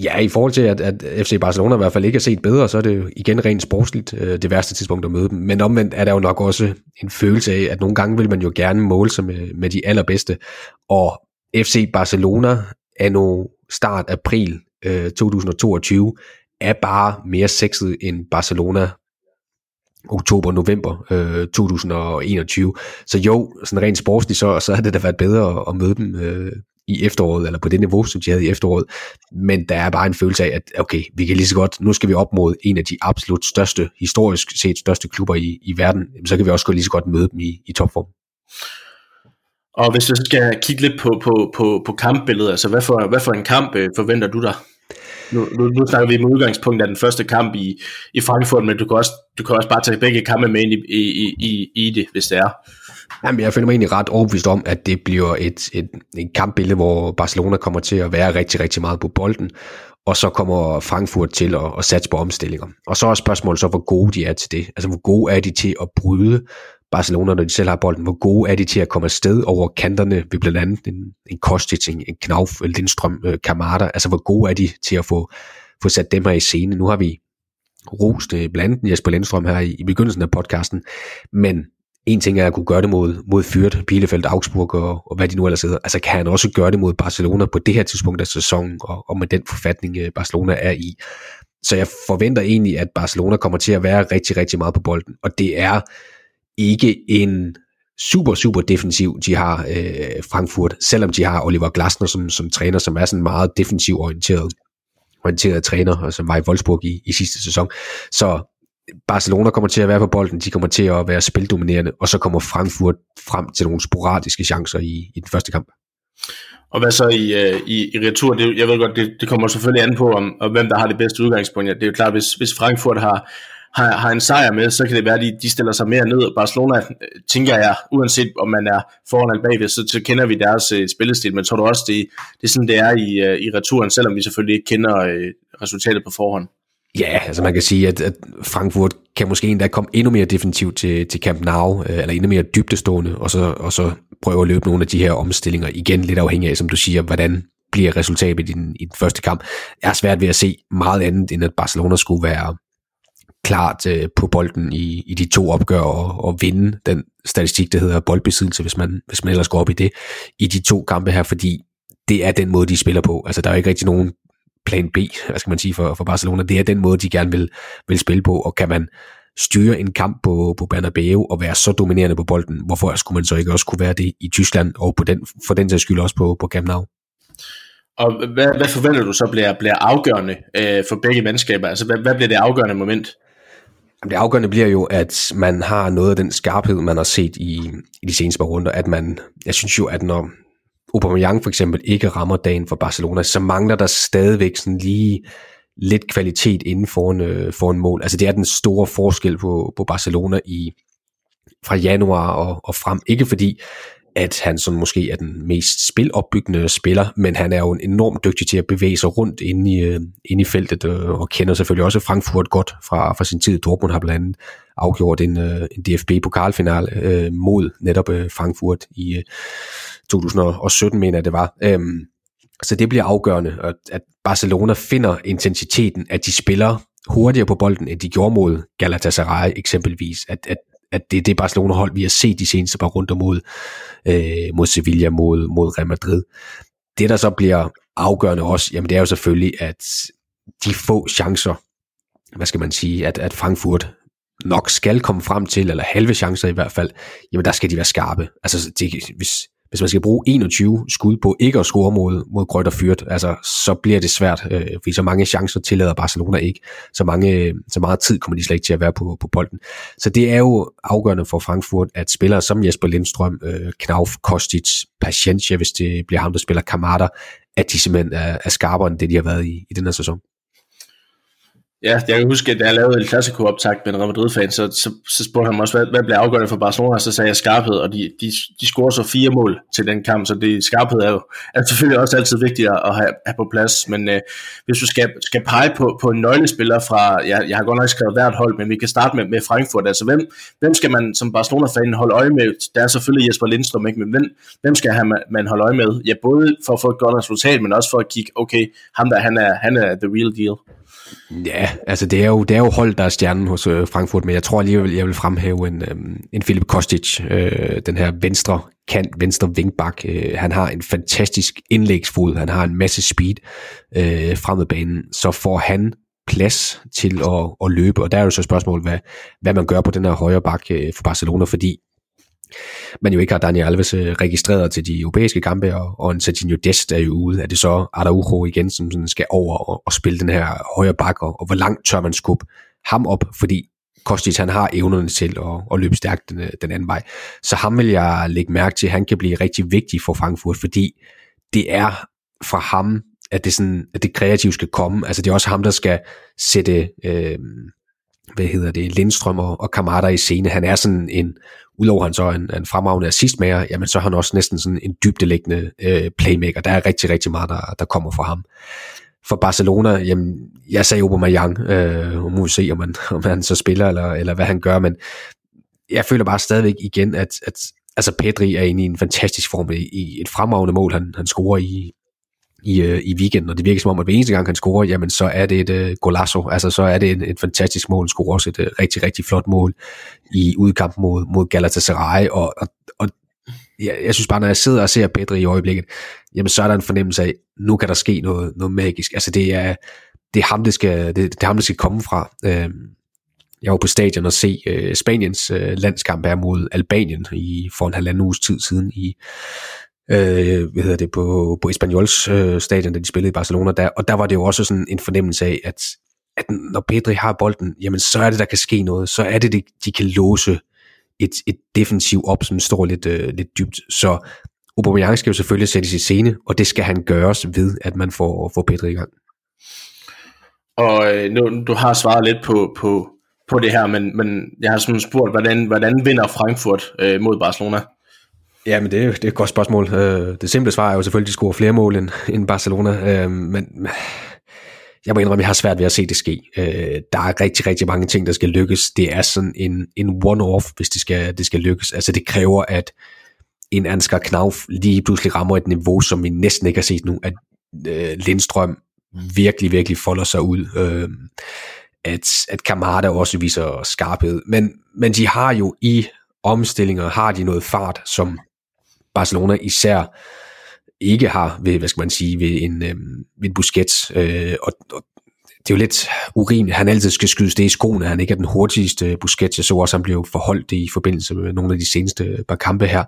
Ja, i forhold til, at, at FC Barcelona i hvert fald ikke er set bedre, så er det jo igen rent sportsligt øh, det værste tidspunkt at møde dem. Men omvendt er der jo nok også en følelse af, at nogle gange vil man jo gerne måle sig med, med de allerbedste. Og FC Barcelona er nu start april øh, 2022 er bare mere sexet end Barcelona oktober-november øh, 2021. Så jo, sådan rent sportsligt, så, så havde det da været bedre at møde dem øh, i efteråret, eller på det niveau, som de havde i efteråret. Men der er bare en følelse af, at okay, vi kan lige så godt, nu skal vi op mod en af de absolut største, historisk set største klubber i, i verden, så kan vi også lige så godt møde dem i, i topform. Og hvis vi skal kigge lidt på, på, på, på kampbilledet, altså hvad for, hvad for en kamp øh, forventer du dig? Nu, nu, nu snakker vi med udgangspunkt af den første kamp i, i Frankfurt, men du kan, også, du kan også bare tage begge kampe med ind i, i, i, i det, hvis det er. Jamen, jeg føler mig egentlig ret overbevist om, at det bliver et, et, et kampbillede, hvor Barcelona kommer til at være rigtig, rigtig meget på bolden, og så kommer Frankfurt til at, at satse på omstillinger. Og så er spørgsmålet så, hvor gode de er til det. Altså, hvor gode er de til at bryde Barcelona, når de selv har bolden? Hvor gode er de til at komme afsted over kanterne ved blandt andet en, en Kostic, en, en Knauf, Lindstrøm, øh, Kamada? Altså, hvor gode er de til at få, få sat dem her i scene? Nu har vi rost øh, blandt andet Jesper Lindstrøm her i, i begyndelsen af podcasten, men en ting er at kunne gøre det mod, mod Fyrt, Bielefeldt, Augsburg og, og hvad de nu ellers hedder. Altså kan han også gøre det mod Barcelona på det her tidspunkt af sæsonen, og, og med den forfatning øh, Barcelona er i. så jeg forventer egentlig, at Barcelona kommer til at være rigtig, rigtig meget på bolden, og det er ikke en super, super defensiv, de har øh, Frankfurt, selvom de har Oliver Glasner som, som træner, som er sådan meget defensiv orienteret, orienteret træner, og som var i Wolfsburg i, i sidste sæson. Så Barcelona kommer til at være på bolden, de kommer til at være spildominerende, og så kommer Frankfurt frem til nogle sporadiske chancer i, i den første kamp. Og hvad så i, øh, i, i retur? Det, jeg ved godt, det, det kommer selvfølgelig an på, om, om hvem der har det bedste udgangspunkt. Ja, det er jo klart, hvis, hvis Frankfurt har, har, har en sejr med, så kan det være, at de, de stiller sig mere ned. Barcelona, øh, tænker jeg, uanset om man er foran eller bagved, så, så kender vi deres uh, spillestil, men tror du også, det, det er sådan, det er i, uh, i returen, selvom vi selvfølgelig ikke kender uh, resultatet på forhånd? Ja, altså man kan sige, at, at Frankfurt kan måske endda komme endnu mere definitivt til, til Camp Nou, øh, eller endnu mere dybdestående, og så, og så prøve at løbe nogle af de her omstillinger, igen lidt afhængig af, som du siger, hvordan bliver resultatet i den, i den første kamp. Jeg er svært ved at se meget andet, end at Barcelona skulle være klart øh, på bolden i, i de to opgør og, og vinde den statistik, der hedder boldbesiddelse, hvis man, hvis man ellers går op i det, i de to kampe her, fordi det er den måde, de spiller på. Altså, der er jo ikke rigtig nogen plan B, hvad skal man sige, for, for Barcelona. Det er den måde, de gerne vil, vil spille på, og kan man styre en kamp på, på Bernabeu og være så dominerende på bolden, hvorfor skulle man så ikke også kunne være det i Tyskland, og på den, for den sags skyld også på, på Camp Nou? Og hvad, hvad forventer du så bliver, bliver afgørende øh, for begge mandskaber? Altså, hvad, hvad bliver det afgørende moment? Det afgørende bliver jo, at man har noget af den skarphed, man har set i, i de seneste par runder, at man, jeg synes jo, at når Aubameyang for eksempel ikke rammer dagen for Barcelona, så mangler der stadigvæk sådan lige lidt kvalitet inden for en, øh, for en mål. Altså det er den store forskel på, på Barcelona i fra januar og, og frem. Ikke fordi, at han sådan måske er den mest spilopbyggende spiller, men han er jo enormt dygtig til at bevæge sig rundt inde i, øh, inde i feltet, øh, og kender selvfølgelig også Frankfurt godt fra, fra sin tid. Dortmund har blandt andet afgjort en, øh, en DFB-pokalfinal øh, mod netop øh, Frankfurt i øh, 2017, mener jeg det var. Øhm, så det bliver afgørende, at, at Barcelona finder intensiteten, at de spiller hurtigere på bolden, end de gjorde mod Galatasaray eksempelvis. At, at, at det er det Barcelona-hold, vi har set de seneste par runder mod, øh, mod Sevilla, mod, mod Real Madrid. Det, der så bliver afgørende også, jamen det er jo selvfølgelig, at de få chancer, hvad skal man sige, at, at Frankfurt nok skal komme frem til, eller halve chancer i hvert fald, jamen der skal de være skarpe. Altså, det, hvis, hvis man skal bruge 21 skud på ikke at score mod, mod Grøt og Fyrt, altså, så bliver det svært, øh, fordi så mange chancer tillader Barcelona ikke. Så, mange, øh, så meget tid kommer de slet ikke til at være på, på bolden. Så det er jo afgørende for Frankfurt, at spillere som Jesper Lindstrøm, øh, Knauf, Kostic, Paciencia, hvis det bliver ham, der spiller Kamada, at de simpelthen er, er skarpere end det, de har været i, i den her sæson. Ja, jeg kan huske, at da jeg lavede en klassikooptakt med en Real Madrid-fan, så, så, så spurgte han mig også, hvad, hvad blev afgørende for Barcelona, så sagde jeg skarphed, og de, de, de scorer så fire mål til den kamp, så det, skarphed er jo er selvfølgelig også altid vigtigt at have, have på plads, men øh, hvis du skal, skal pege på, på en nøglespiller fra, jeg, jeg har godt nok skrevet hvert hold, men vi kan starte med, med Frankfurt, altså hvem, hvem skal man som Barcelona-fan holde øje med? Der er selvfølgelig Jesper Lindstrøm, ikke? men hvem, hvem skal have, man holde øje med? Ja, både for at få et godt resultat, men også for at kigge, okay, ham der, han er, han er the real deal. Ja, altså det er jo, det er jo hold, der er stjernen hos øh, Frankfurt, men jeg tror alligevel, jeg vil fremhæve en, øh, en Filip Kostic, øh, den her venstre kant, venstre vingbak. Øh, han har en fantastisk indlægsfod, han har en masse speed øh, fremad banen, så får han plads til at, at løbe, og der er jo så et spørgsmål, hvad, hvad man gør på den her højre bak øh, for Barcelona, fordi man jo ikke har Daniel Alves øh, registreret til de europæiske kampe, og, og en Serginho Dest er jo ude. Er det så Araujo igen, som sådan skal over og, og spille den her højre bakker, og, og hvor langt tør man skubbe ham op, fordi Kostic han har evnerne til at, at løbe stærkt den, øh, den anden vej. Så ham vil jeg lægge mærke til, han kan blive rigtig vigtig for Frankfurt, fordi det er fra ham, at det, sådan, at det kreative skal komme. Altså det er også ham, der skal sætte øh, hvad hedder det, Lindstrøm og, og Kamada i scene. Han er sådan en, udover han så er en, en fremragende assistmager, jamen så er han også næsten sådan en dybdelæggende øh, playmaker. Der er rigtig, rigtig meget, der, der kommer fra ham. For Barcelona, jamen, jeg sagde Aubameyang, øh, og må vi se, om han, om han så spiller, eller, eller hvad han gør, men jeg føler bare stadigvæk igen, at, at altså Pedri er inde i en fantastisk form i, i et fremragende mål, han, han scorer i, i, øh, i weekenden, og det virker som om, at hver eneste gang han scorer, jamen så er det et øh, golazo, altså så er det et, et fantastisk mål, han scorer også et øh, rigtig, rigtig flot mål i udkamp mod, mod Galatasaray, og, og, og jeg, jeg synes bare, når jeg sidder og ser Pedri i øjeblikket, jamen så er der en fornemmelse af, nu kan der ske noget, noget magisk, altså det er, det, er ham, det, skal, det, det er ham, det skal komme fra. Øh, jeg var på stadion og se øh, Spaniens øh, landskamp her mod Albanien i, for en halvanden uges tid siden i øh, hvad hedder det, på, på Espanyols øh, stadion, da de spillede i Barcelona, der, og der var det jo også sådan en fornemmelse af, at, at når Pedri har bolden, jamen så er det, der kan ske noget, så er det, de, de kan låse et, et defensiv op, som står lidt, øh, lidt dybt, så Aubameyang skal jo selvfølgelig sættes i scene, og det skal han gøres ved, at man får, får Pedri i gang. Og øh, nu, du har svaret lidt på, på, på det her, men, men jeg har sådan spurgt, hvordan, hvordan vinder Frankfurt øh, mod Barcelona? Ja, men det det er et godt spørgsmål. Øh, det simple svar er jo selvfølgelig, at de scorer flere mål end, end Barcelona, øh, men jeg må indrømme, at jeg har svært ved at se det ske. Øh, der er rigtig, rigtig mange ting, der skal lykkes. Det er sådan en, en one-off, hvis det skal, det skal lykkes. Altså det kræver, at en Ansgar Knauf lige pludselig rammer et niveau, som vi næsten ikke har set nu, at øh, Lindstrøm virkelig, virkelig folder sig ud. Øh, at, at Kamada også viser skarphed. Men, men de har jo i omstillinger, har de noget fart, som Barcelona især ikke har ved, hvad skal man sige, ved en, øh, ved en Busquets. Øh, og, og det er jo lidt urimeligt, han altid skal skydes det i skoene, han ikke er den hurtigste Busquets. Jeg så også, han blev forholdt i forbindelse med nogle af de seneste par kampe her.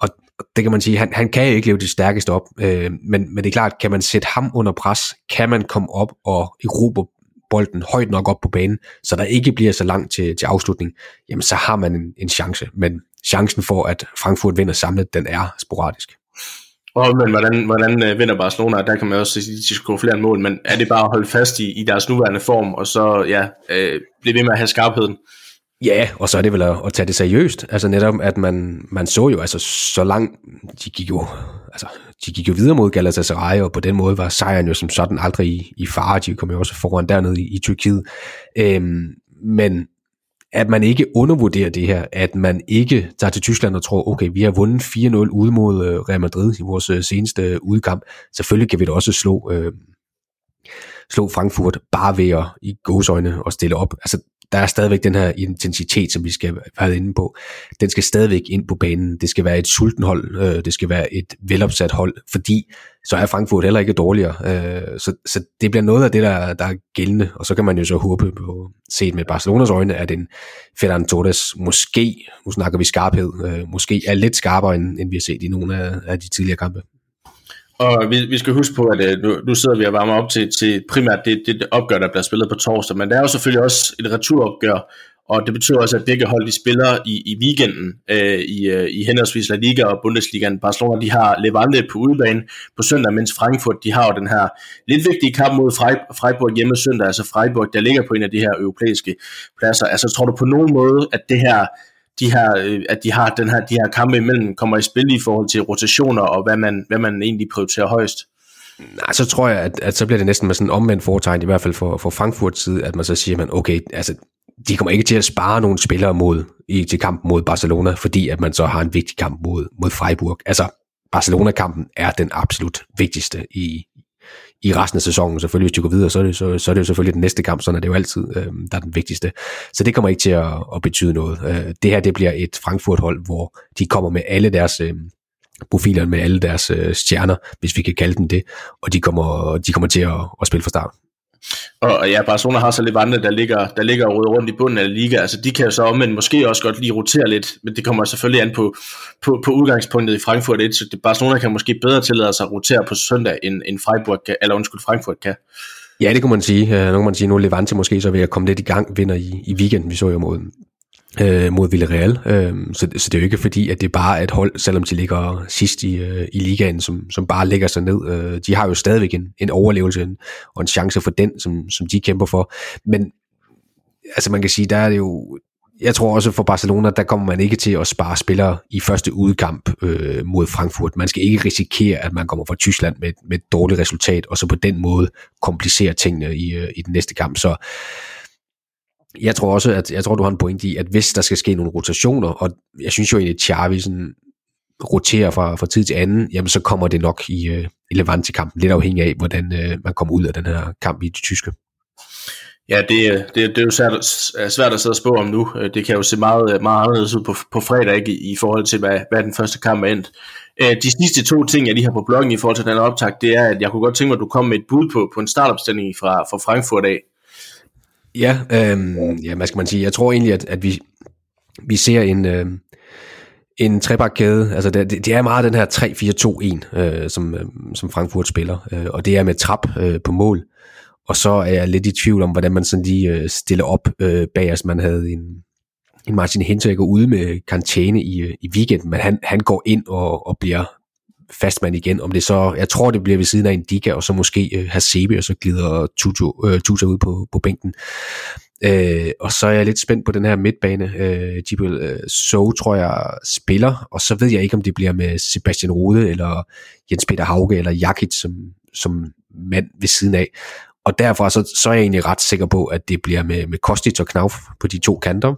Og det kan man sige, han, han kan jo ikke leve det stærkeste op, øh, men, men det er klart, kan man sætte ham under pres, kan man komme op og erobre bolden højt nok op på banen, så der ikke bliver så langt til, til afslutning, jamen så har man en, en chance. Men chancen for, at Frankfurt vinder samlet, den er sporadisk. Og men hvordan, hvordan øh, vinder Barcelona? Der kan man også sige, at de skal flere mål, men er det bare at holde fast i, i deres nuværende form, og så ja, øh, blive ved med at have skarpheden? Ja, og så er det vel at, at tage det seriøst. Altså netop, at man, man så jo, altså så langt, de gik jo, altså, de gik jo videre mod Galatasaray, og på den måde var sejren jo som sådan aldrig i, i fare. De kom jo også foran dernede i, i Tyrkiet. Øhm, men at man ikke undervurderer det her, at man ikke tager til Tyskland og tror, okay, vi har vundet 4-0 ude mod øh, Real Madrid i vores øh, seneste øh, udkamp. Selvfølgelig kan vi da også slå, øh, slå Frankfurt bare ved at i gåsøjne og stille op. Altså, der er stadigvæk den her intensitet, som vi skal have inde på. Den skal stadigvæk ind på banen. Det skal være et sulten hold. Øh, det skal være et velopsat hold, fordi så er Frankfurt heller ikke dårligere. Øh, så, så det bliver noget af det, der, der er gældende. Og så kan man jo så håbe på, set med Barcelonas øjne, at en Ferran Torres måske, nu snakker vi skarphed, øh, måske er lidt skarpere, end, end vi har set i nogle af, af de tidligere kampe. Og vi, vi skal huske på, at øh, nu, nu sidder vi og varmer op til, til primært det, det, opgør, der bliver spillet på torsdag, men der er jo selvfølgelig også et returopgør, og det betyder også, at begge hold de spiller i, i weekenden øh, i, øh, i henholdsvis La Liga og Bundesligaen. Barcelona de har Levante på udebane på søndag, mens Frankfurt de har jo den her lidt vigtige kamp mod Freiburg hjemme søndag, altså Freiburg, der ligger på en af de her europæiske pladser. Altså tror du på nogen måde, at det her de her, øh, at de har den her, de her kampe imellem kommer i spil i forhold til rotationer og hvad man, hvad man egentlig prioriterer højst? Nej, så tror jeg, at, at så bliver det næsten med sådan en omvendt foretegn, i hvert fald for, for Frankfurts side, at man så siger, man, okay, altså, de kommer ikke til at spare nogle spillere mod, i, til kampen mod Barcelona, fordi at man så har en vigtig kamp mod, mod Freiburg. Altså, Barcelona-kampen er den absolut vigtigste i, i resten af sæsonen. Selvfølgelig, hvis de går videre, så er det, så, så er det jo selvfølgelig den næste kamp, sådan er det jo altid, øh, der er den vigtigste. Så det kommer ikke til at, at betyde noget. Øh, det her, det bliver et Frankfurt-hold, hvor de kommer med alle deres øh, profiler, med alle deres øh, stjerner, hvis vi kan kalde dem det, og de kommer, de kommer til at, at spille fra start. Og ja, Barcelona har så Levante, der ligger, der ligger og rundt i bunden af liga. Altså, de kan jo så omvendt måske også godt lige rotere lidt, men det kommer selvfølgelig an på, på, på udgangspunktet i Frankfurt. Så Barcelona kan måske bedre tillade sig at rotere på søndag, end, end Freiburg kan, eller undskyld, Frankfurt kan. Ja, det kunne man sige. Øh, nu kan man sige, nu Levante måske så ved at komme lidt i gang, vinder i, i weekenden. Vi så jo mod øh, mod Villarreal. Øh, så, så det er jo ikke fordi, at det bare er et hold, selvom de ligger sidst i, øh, i ligaen, som, som bare lægger sig ned. Øh, de har jo stadigvæk en, en overlevelse en, og en chance for den, som, som de kæmper for. Men altså man kan sige, der er det jo jeg tror også for Barcelona, der kommer man ikke til at spare spillere i første udkamp øh, mod Frankfurt. Man skal ikke risikere, at man kommer fra Tyskland med, med et dårligt resultat, og så på den måde komplicere tingene i, øh, i den næste kamp. Så jeg tror også, at jeg tror, du har en point i, at hvis der skal ske nogle rotationer, og jeg synes jo egentlig, at Xavi sådan roterer fra, fra tid til anden, jamen så kommer det nok i, øh, i Levante-kampen, lidt afhængig af, hvordan øh, man kommer ud af den her kamp i det tyske. Ja, det, øh, det, det er jo svært, svært at sidde og spå om nu. Øh, det kan jo se meget, øh, meget anderledes ud på, på fredag ikke, i forhold til, hvad, hvad den første kamp er endt. De sidste to ting, jeg lige har på bloggen i forhold til den optag, det er, at jeg kunne godt tænke mig, at du kom med et bud på, på en startopstilling fra, fra Frankfurt af. Ja, øhm, ja, hvad skal man sige? Jeg tror egentlig, at, at vi, vi ser en, øh, en trebakkæde. Altså det, det er meget den her 3-4-2-1, øh, som, øh, som Frankfurt spiller. Øh, og det er med trap øh, på mål. Og så er jeg lidt i tvivl om, hvordan man sådan lige øh, stiller op øh, bag os. Man havde en, en Martin Hinteregger ude med karantæne i, øh, i weekenden, men han, han går ind og, og bliver fastmand igen. Om det så, jeg tror, det bliver ved siden af en Dika, og så måske øh, Hasebe, og så glider Tutu, øh, Tuta ud på, på bænken. Øh, og så er jeg lidt spændt på den her midtbane. Øh, Jibel øh, So tror jeg spiller, og så ved jeg ikke, om det bliver med Sebastian Rode, eller Jens Peter Hauge, eller Jakit som, som mand ved siden af. Og derfor så, så er jeg egentlig ret sikker på, at det bliver med, med Kostic og Knauf på de to kanter.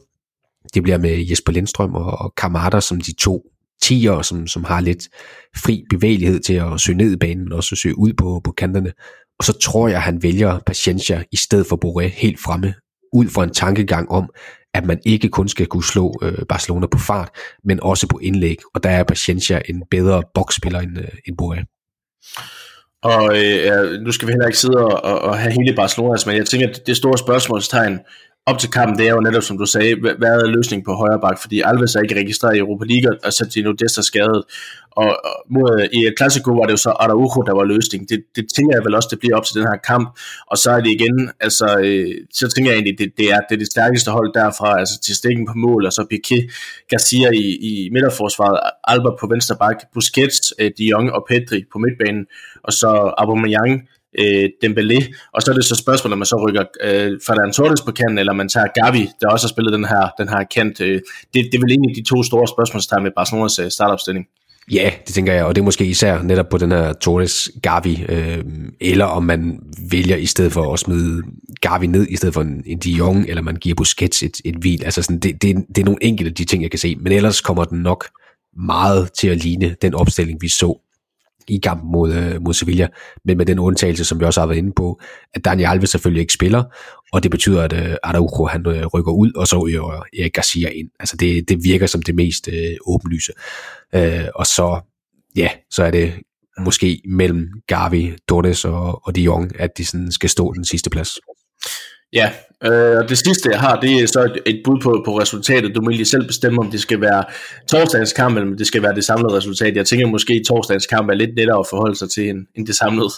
Det bliver med Jesper Lindstrøm og Kamada som de to tiger, som, som har lidt fri bevægelighed til at søge ned i banen, men også søge ud på, på kanterne. Og så tror jeg, at han vælger Paciencia i stedet for Boré helt fremme, ud fra en tankegang om, at man ikke kun skal kunne slå øh, Barcelona på fart, men også på indlæg. Og der er Paciencia en bedre boksspiller end, øh, end Boré. Og øh, nu skal vi heller ikke sidde og, og, og have hele Barcelona, men jeg tænker, at det store spørgsmålstegn op til kampen, det er jo netop, som du sagde, hvad er løsningen på højre bak, fordi Alves er ikke registreret i Europa League, og Santino Dest er skadet, og, og mod, i et klassiko var det jo så Araujo, der var løsningen. Det, det tænker jeg vel også, det bliver op til den her kamp, og så er det igen, altså, øh, så tænker jeg egentlig, det, det, er, det er det stærkeste hold derfra, altså til stikken på mål, og så Piqué, Garcia i, i midterforsvaret, Alba på venstre bak, Busquets, øh, De Jong og Pedri på midtbanen, og så Aubameyang, øh, Dembélé, og så er det så spørgsmålet, om man så rykker øh, Ferran Torres på kanten, eller man tager Gavi, der også har spillet den her, den her kant. Øh, det, det er vel egentlig de to store spørgsmålstegn med Barcelonas øh, startopstilling. Ja, det tænker jeg, og det er måske især netop på den her Torres Gavi, øh, eller om man vælger i stedet for at smide Gavi ned, i stedet for en, en De Jong, eller man giver Busquets et, et hvil. Altså sådan, det, det, det er nogle enkelte de ting, jeg kan se, men ellers kommer den nok meget til at ligne den opstilling, vi så i kampen mod, øh, mod Sevilla, men med den undtagelse, som vi også har været inde på, at Daniel Alves selvfølgelig ikke spiller, og det betyder, at øh, Araujo han øh, rykker ud, og så ryger Erik Garcia ind. Altså det, det virker som det mest øh, åbenlyse. Øh, og så, ja, så er det måske mellem Gavi, Torres og, og De Jong, at de sådan skal stå den sidste plads. Ja, øh, og det sidste jeg har, det er så et, et bud på, på resultatet. Du må lige selv bestemme, om det skal være torsdagens kamp, eller om det skal være det samlede resultat. Jeg tænker måske, at torsdagens kamp er lidt lettere at forholde sig til, end, end det samlede.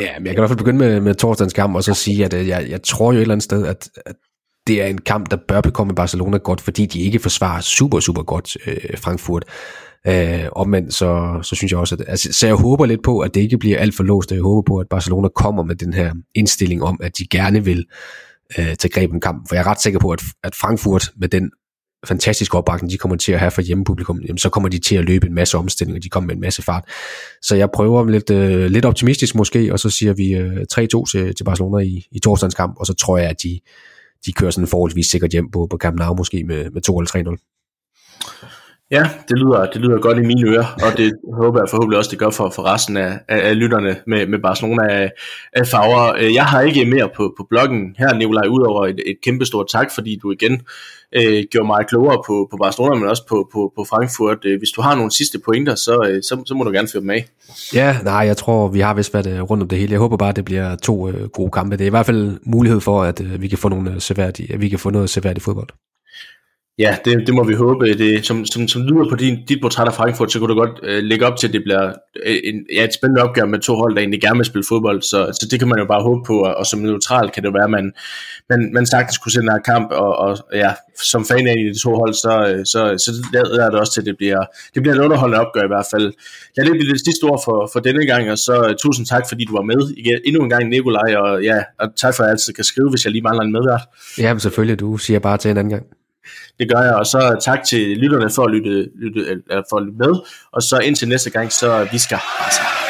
Ja, men jeg kan i hvert fald begynde med, med torsdagens kamp, og så sige, at øh, jeg, jeg tror jo et eller andet sted, at, at det er en kamp, der bør bekomme Barcelona godt, fordi de ikke forsvarer super, super godt øh, Frankfurt. Øh, omvendt så, så synes jeg også, at altså, så jeg håber lidt på, at det ikke bliver alt for låst, jeg håber på, at Barcelona kommer med den her indstilling om, at de gerne vil øh, tage greb om kampen, for jeg er ret sikker på, at, at Frankfurt med den fantastiske opbakning, de kommer til at have for hjemmepublikum, jamen, så kommer de til at løbe en masse omstillinger, de kommer med en masse fart. Så jeg prøver lidt, øh, lidt optimistisk måske, og så siger vi øh, 3-2 til, til Barcelona i, i torsdagens kamp, og så tror jeg, at de, de kører sådan forholdsvis sikkert hjem på, på Camp Nou måske med, med 2 eller 3-0. Ja, det lyder, det lyder godt i mine ører, og det håber jeg forhåbentlig også, det gør for, for resten af, af, af lytterne med, med Barcelona af, af farver. Øh, jeg har ikke mere på, på bloggen her, Nikolaj, udover et, et kæmpestort tak, fordi du igen øh, gjorde mig klogere på, på Barcelona, men også på, på, på Frankfurt. Øh, hvis du har nogle sidste pointer, så, øh, så, så må du gerne føre dem af. Ja, nej, jeg tror, vi har vist været rundt om det hele. Jeg håber bare, det bliver to øh, gode kampe. Det er i hvert fald mulighed for, at øh, vi kan få nogle seværdige, at vi kan få noget seværdigt fodbold. Ja, det, det må vi håbe. Det, som, som, som lyder på din, dit portræt af Frankfurt, så kunne du godt øh, lægge op til, at det bliver øh, en, ja, et spændende opgør med to hold, der egentlig gerne vil spille fodbold. Så, så det kan man jo bare håbe på, og, og som neutral kan det være, at man, man, man sagtens kunne se den her kamp, og, og ja, som fan af de to hold, så, så, så, så lader det også til, at det bliver, det bliver en underholdende opgør i hvert fald. Jeg er lidt det sidste ord for, for denne gang, og så øh, tusind tak, fordi du var med igen, endnu en gang, Nikolaj, og ja, og tak for at jeg altid kan skrive, hvis jeg lige mangler en medvært. Ja, men selvfølgelig, du siger bare til en anden gang. Det gør jeg, og så tak til lytterne for at lytte, lytte, øh, for at lytte med, og så indtil næste gang, så vi skal... Altså.